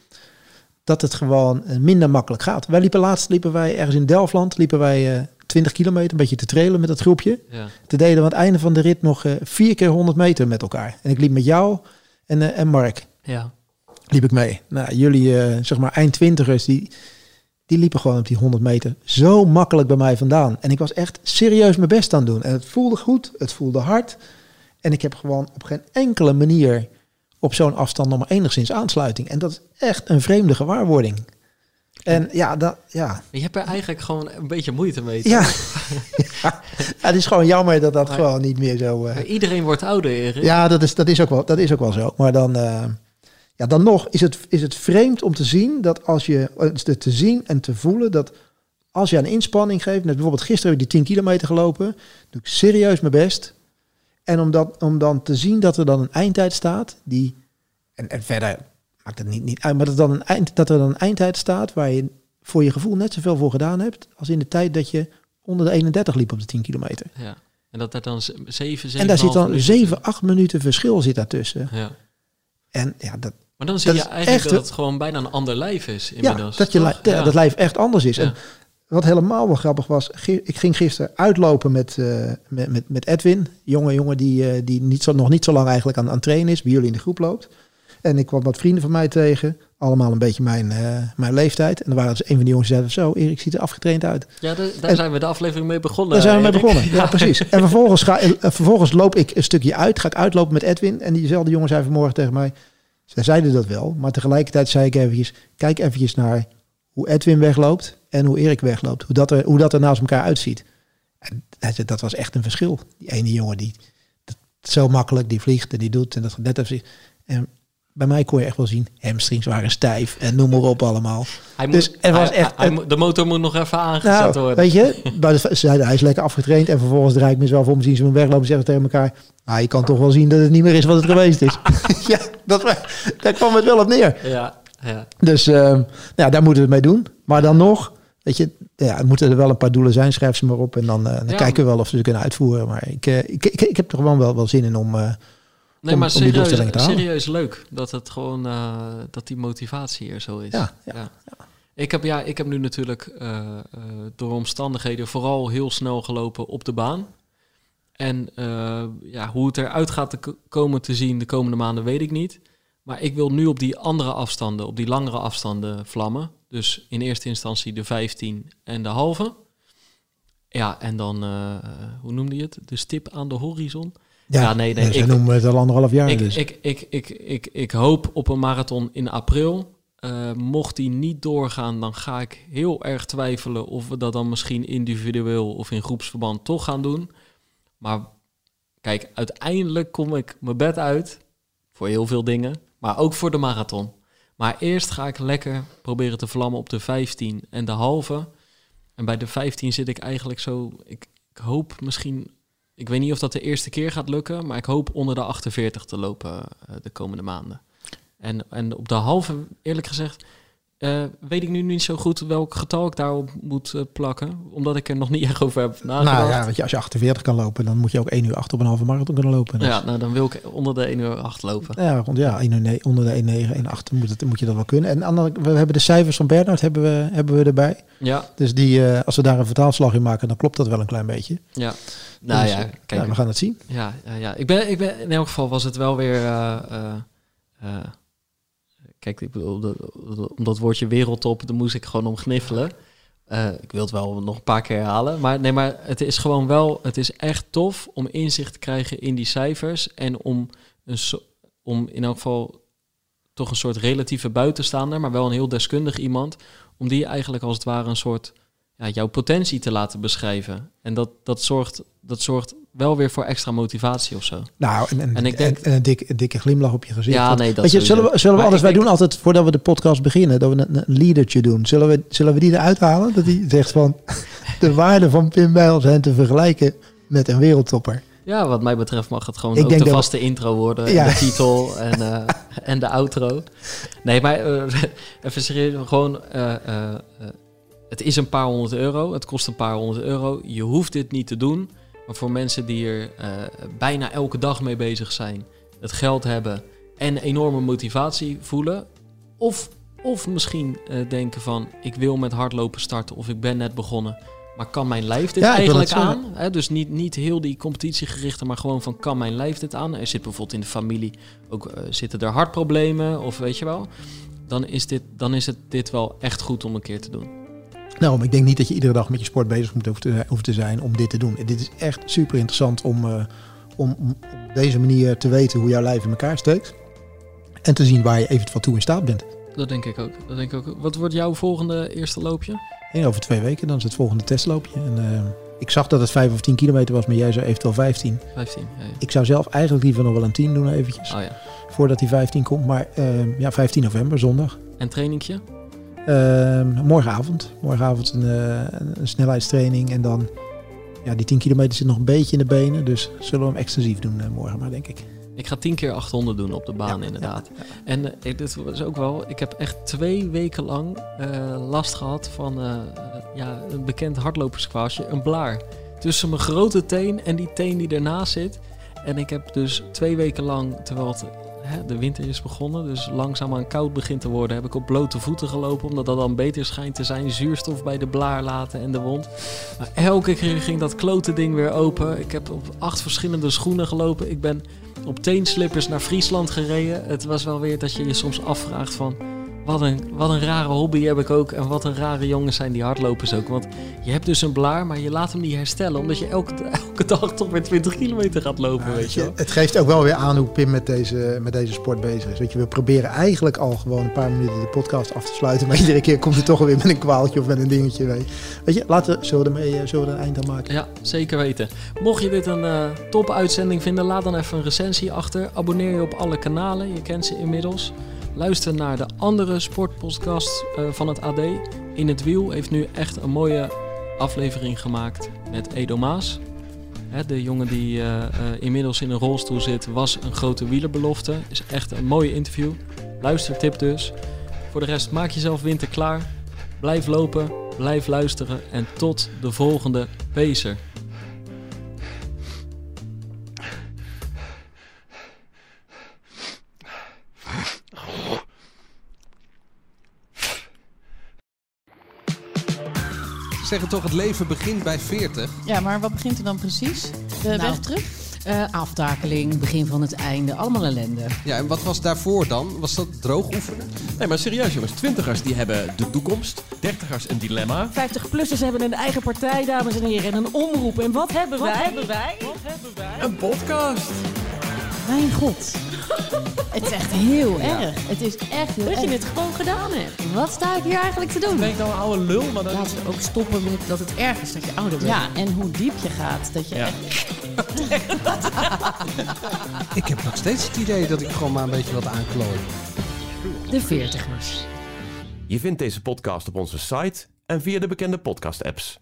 dat het gewoon eh, minder makkelijk gaat. Wij liepen laatst, liepen wij ergens in Delftland, liepen wij eh 20 kilometer, een beetje te trailen met dat groepje. Ja. Toen deden we aan het einde van de rit nog vier keer 100 meter met elkaar. En ik liep met jou en, en Mark ja. liep ik mee. Nou, jullie, zeg maar eindtwintigers, die, die liepen gewoon op die 100 meter zo makkelijk bij mij vandaan. En ik was echt serieus mijn best aan het doen. En het voelde goed, het voelde hard. En ik heb gewoon op geen enkele manier op zo'n afstand nog maar enigszins aansluiting. En dat is echt een vreemde gewaarwording. En ja, dat, ja. Je hebt er eigenlijk gewoon een beetje moeite mee. Ja. [LAUGHS] ja, het is gewoon jammer dat dat Maar- gewoon niet meer zo... Maar Iedereen wordt ouder, Erik. ja, dat is, dat, is ook wel, dat is ook wel zo. Maar dan, eh, ja, dan nog is het, is het vreemd om te zien dat als je eh, te, zien en te voelen dat als je een inspanning geeft, net bijvoorbeeld gisteren heb ik die 10 kilometer gelopen, doe ik serieus mijn best. En om, dat, om dan te zien dat er dan een eindtijd staat, die, en, en verder maakt het niet, niet uit, maar dat, dan een eind, dat er dan een eindtijd staat waar je voor je gevoel net zoveel voor gedaan hebt als in de tijd dat je onder de 31 liep op de 10 kilometer. Ja. En dat er dan 7, 7 En daar zit dan 7, 8 minuten verschil zit daartussen. Ja. En ja, dat, Maar dan zie je Dat eigenlijk echt dat het gewoon bijna een ander lijf is ja, dat, je toch? li- ja, dat lijf echt anders is. Ja. En wat helemaal wel grappig was, ik ging gisteren uitlopen met, eh, met, met, met Edwin, jonge jongen die, eh, die niet zo, nog niet zo lang eigenlijk aan, aan het trainen is, bij jullie in de groep loopt. En ik kwam wat vrienden van mij tegen, allemaal een beetje mijn, eh, mijn leeftijd. En er waren dus een van die jongens die zeiden, zo, Erik ziet er afgetraind uit. Ja, daar, daar En- zijn we de aflevering mee begonnen. Daar zijn we mee Erik. begonnen. [LAUGHS] Ja, precies. En vervolgens, ga, eh, vervolgens loop ik een stukje uit, ga ik uitlopen met Edwin. En diezelfde jongen zei vanmorgen tegen mij, zij zeiden dat wel, maar tegelijkertijd zei ik eventjes, kijk eventjes naar hoe Edwin wegloopt en hoe Erik wegloopt. Hoe dat er, hoe dat er naast elkaar uitziet. En dat was echt een verschil. Die ene jongen die dat, zo makkelijk, die vliegt en die doet en dat net even. En bij mij kon je echt wel zien, hamstrings waren stijf en noem maar op allemaal. Hij Dus er was hij- echt- hij- hij moet- de motor moet nog even aangezet Nou, worden. weet je, de, hij is lekker afgetraind en vervolgens draai ik mezelf om, zien ze me weglopen en zeggen tegen elkaar, nou, je kan toch wel zien dat het niet meer is wat het [LAUGHS] geweest is. [LAUGHS] ja, dat, daar kwam het wel op neer. Ja, ja. Dus ehm, ja, daar moeten we het mee doen. Maar dan nog, weet je, ja, moeten er wel een paar doelen zijn, schrijf ze maar op en dan, eh, dan Ja. kijken we wel of ze ze kunnen uitvoeren. Maar ik, eh, ik, ik, ik heb er gewoon wel, wel zin in om... eh, Nee, Om- maar om die doelstelling te serieus, leuk dat het gewoon eh, dat die motivatie hier zo is. Ja, ja, Ik heb ja, ik heb nu natuurlijk eh, eh, door omstandigheden vooral heel snel gelopen op de baan. En ja, hoe het eruit gaat te ko- komen te zien de komende maanden weet ik niet. Maar ik wil nu op die andere afstanden, op die langere afstanden vlammen. Dus in eerste instantie de 15 en de halve. Ja, en dan, hoe noemde je het? De stip aan de horizon. Ja, nee, nee, Ze ik- noemen het al anderhalf jaar. Ik, dus. ik, ik, ik, ik, ik hoop op een marathon in april. Eh, mocht die niet doorgaan, dan ga ik heel erg twijfelen of we dat dan misschien individueel of in groepsverband toch gaan doen. Maar kijk, uiteindelijk kom ik mijn bed uit voor heel veel dingen, maar ook voor de marathon. Maar eerst ga ik lekker proberen te vlammen op de 15 en de halve. En bij de 15 zit ik eigenlijk zo. Ik, ik hoop misschien. Ik weet niet of dat de eerste keer gaat lukken, maar ik hoop onder de 48 te lopen eh, de komende maanden. En, en op de halve, eerlijk gezegd, eh, weet ik nu niet zo goed welk getal ik daarop moet eh, plakken, omdat ik er nog niet [LAUGHS] echt over heb nagedacht. nou ja, weet je, als je 48 kan lopen, dan moet je ook 1 uur 8 op een halve marathon kunnen lopen. Dus. Ja, nou dan wil ik onder de 1 uur 8 lopen. Ja, rond, ja 1 uur ne- onder de 1,9, 1,8 moet, het, moet je dat wel kunnen. En andere, we hebben de cijfers van Bernard hebben we, hebben we erbij. Ja, Dus die, eh, als we daar een vertaalslag in maken, dan klopt dat wel een klein beetje. ja. Nou Dus, ja, kijk. ja, we gaan het zien. Ja, ja, ja. Ik, ben, ik ben, in elk geval was het wel weer. Kijk, ik bedoel, om dat woordje wereldtop, daar moest ik gewoon om gniffelen. Eh, ik wil het wel nog een paar keer herhalen. Maar nee, maar het is gewoon wel. Het is echt tof om inzicht te krijgen in die cijfers. En om, een, so- om in elk geval toch een soort relatieve buitenstaander, maar wel een heel deskundig iemand. Om die eigenlijk als het ware een soort ja, jouw potentie te laten beschrijven. En dat, dat, zorgt, dat zorgt wel weer voor extra motivatie of zo. Nou, en, en, En ik denk- en, en een, dik, een dikke glimlach op je gezicht. Ja, Want, nee, dat weet je, zullen we, zullen we anders, wij denk- doen altijd, voordat we de podcast beginnen, dat we een, een leadertje doen. Zullen we, zullen we die eruit halen? Dat die zegt van, [LAUGHS] de waarde van Pim Bijl zijn te vergelijken met een wereldtopper. Ja, wat mij betreft mag het gewoon Ik ook denk de we- vaste intro worden. Ja. En de titel en, eh, [LAUGHS] en de outro. Nee, maar eh, [LAUGHS] even serieus. Gewoon, eh, het is een paar honderd euro. Het kost een paar honderd euro. Je hoeft dit niet te doen. Maar voor mensen die er eh, bijna elke dag mee bezig zijn, het geld hebben en enorme motivatie voelen. Of, of misschien eh, denken van, ik wil met hardlopen starten of ik ben net begonnen. Maar kan mijn lijf dit Ja, eigenlijk aan? Dus niet, niet heel die competitiegerichte, maar gewoon van kan mijn lijf dit aan? Er zit bijvoorbeeld in de familie ook eh, zitten er hartproblemen of weet je wel. Dan is, dit, dan is het dit wel echt goed om een keer te doen. Daarom, ik denk niet dat je iedere dag met je sport bezig moet hoeven te, te zijn om dit te doen. Dit is echt super interessant om, eh, om, om op deze manier te weten hoe jouw lijf in elkaar steekt. En te zien waar je eventueel toe in staat bent. Dat denk ik ook. Dat denk ik ook. Wat wordt jouw volgende eerste loopje? En over twee weken, dan is het volgende testloopje. En, eh, Ik zag dat het 5 of 10 kilometer was, maar jij zou eventueel 15. 15. Ja, ja. Ik zou zelf eigenlijk liever nog wel een 10 doen eventjes. Oh ja. Voordat die 15 komt. Maar ja, 15 november, zondag. En trainingje? Ehm, morgenavond. Morgenavond een, eh, een, snelheidstraining. En dan, ja, die 10 kilometer zit nog een beetje in de benen. Dus zullen we hem extensief doen eh, morgen maar, denk ik. Ik ga 10 keer 800 doen op de baan, Ja, inderdaad. En ik- dit was ook wel. Ik heb echt twee weken lang last gehad van ja, een bekend hardloperskwaasje, een blaar. Tussen mijn grote teen en die teen die ernaast zit. En ik heb dus twee weken lang, terwijl het, de winter is begonnen, dus langzaamaan koud begint te worden, heb ik op blote voeten gelopen, omdat dat dan beter schijnt te zijn. Zuurstof bij de blaar laten en de wond. Maar elke keer ging dat klote ding weer open. Ik heb op acht verschillende schoenen gelopen. Ik ben op teenslippers naar Friesland gereden. Het was wel weer dat je je soms afvraagt van... Wat een, wat een rare hobby heb ik ook. En wat een rare jongens zijn die hardlopers ook. Want je hebt dus een blaar, maar je laat hem niet herstellen. Omdat je elke, [LAUGHS] elke dag toch weer 20 kilometer gaat lopen, weet je. Het geeft ook wel weer aan hoe Pim met deze, met deze sport bezig is. Weet je, we proberen eigenlijk al gewoon een paar minuten de podcast af te sluiten. Maar iedere keer komt hij toch weer met een kwaaltje of met een dingetje. Weet je, weet je laten, zullen we, ermee, eh, zullen we er een eind aan maken? Ja, zeker weten. Mocht je dit een eh top uitzending vinden, laat dan even een recensie achter. Abonneer je op alle kanalen, je kent ze inmiddels. Luister naar de andere sportpodcast eh, van het AD. In het Wiel heeft nu echt een mooie aflevering gemaakt met Edo Maas. De jongen die eh, eh, inmiddels in een rolstoel zit, was een grote wielerbelofte. Is echt een mooie interview. Luistertip dus. Voor de rest, maak jezelf winter klaar. Blijf lopen, blijf luisteren en tot de volgende Pacer. Zeggen toch, het leven begint bij 40. Ja, maar wat begint er dan precies? De Nou, weg terug? Eh, aftakeling, begin van het einde, allemaal ellende. Ja, en wat was daarvoor dan? Was dat droog oefenen? Nee, maar serieus jongens. Twintigers die hebben de toekomst. Dertigers een dilemma. 50-plussers hebben een eigen partij, dames en heren, en een omroep. En wat hebben wij? Wat hebben wij? Een podcast. Mijn god. [LAUGHS] het is echt heel erg. Het is echt heel Dat je het gewoon gedaan hebt. Wat sta ik hier eigenlijk te doen? Ben ik nou een oude lul? Maar dan... Laten we ook stoppen met dat het erg is dat je ouder bent. Ja, en hoe diep je gaat. Dat je Ja. echt... [LAUGHS] Ik heb nog steeds het idee dat ik gewoon maar een beetje wat aanklooi. De veertigers. Je vindt deze podcast op onze site en via de bekende podcast-apps.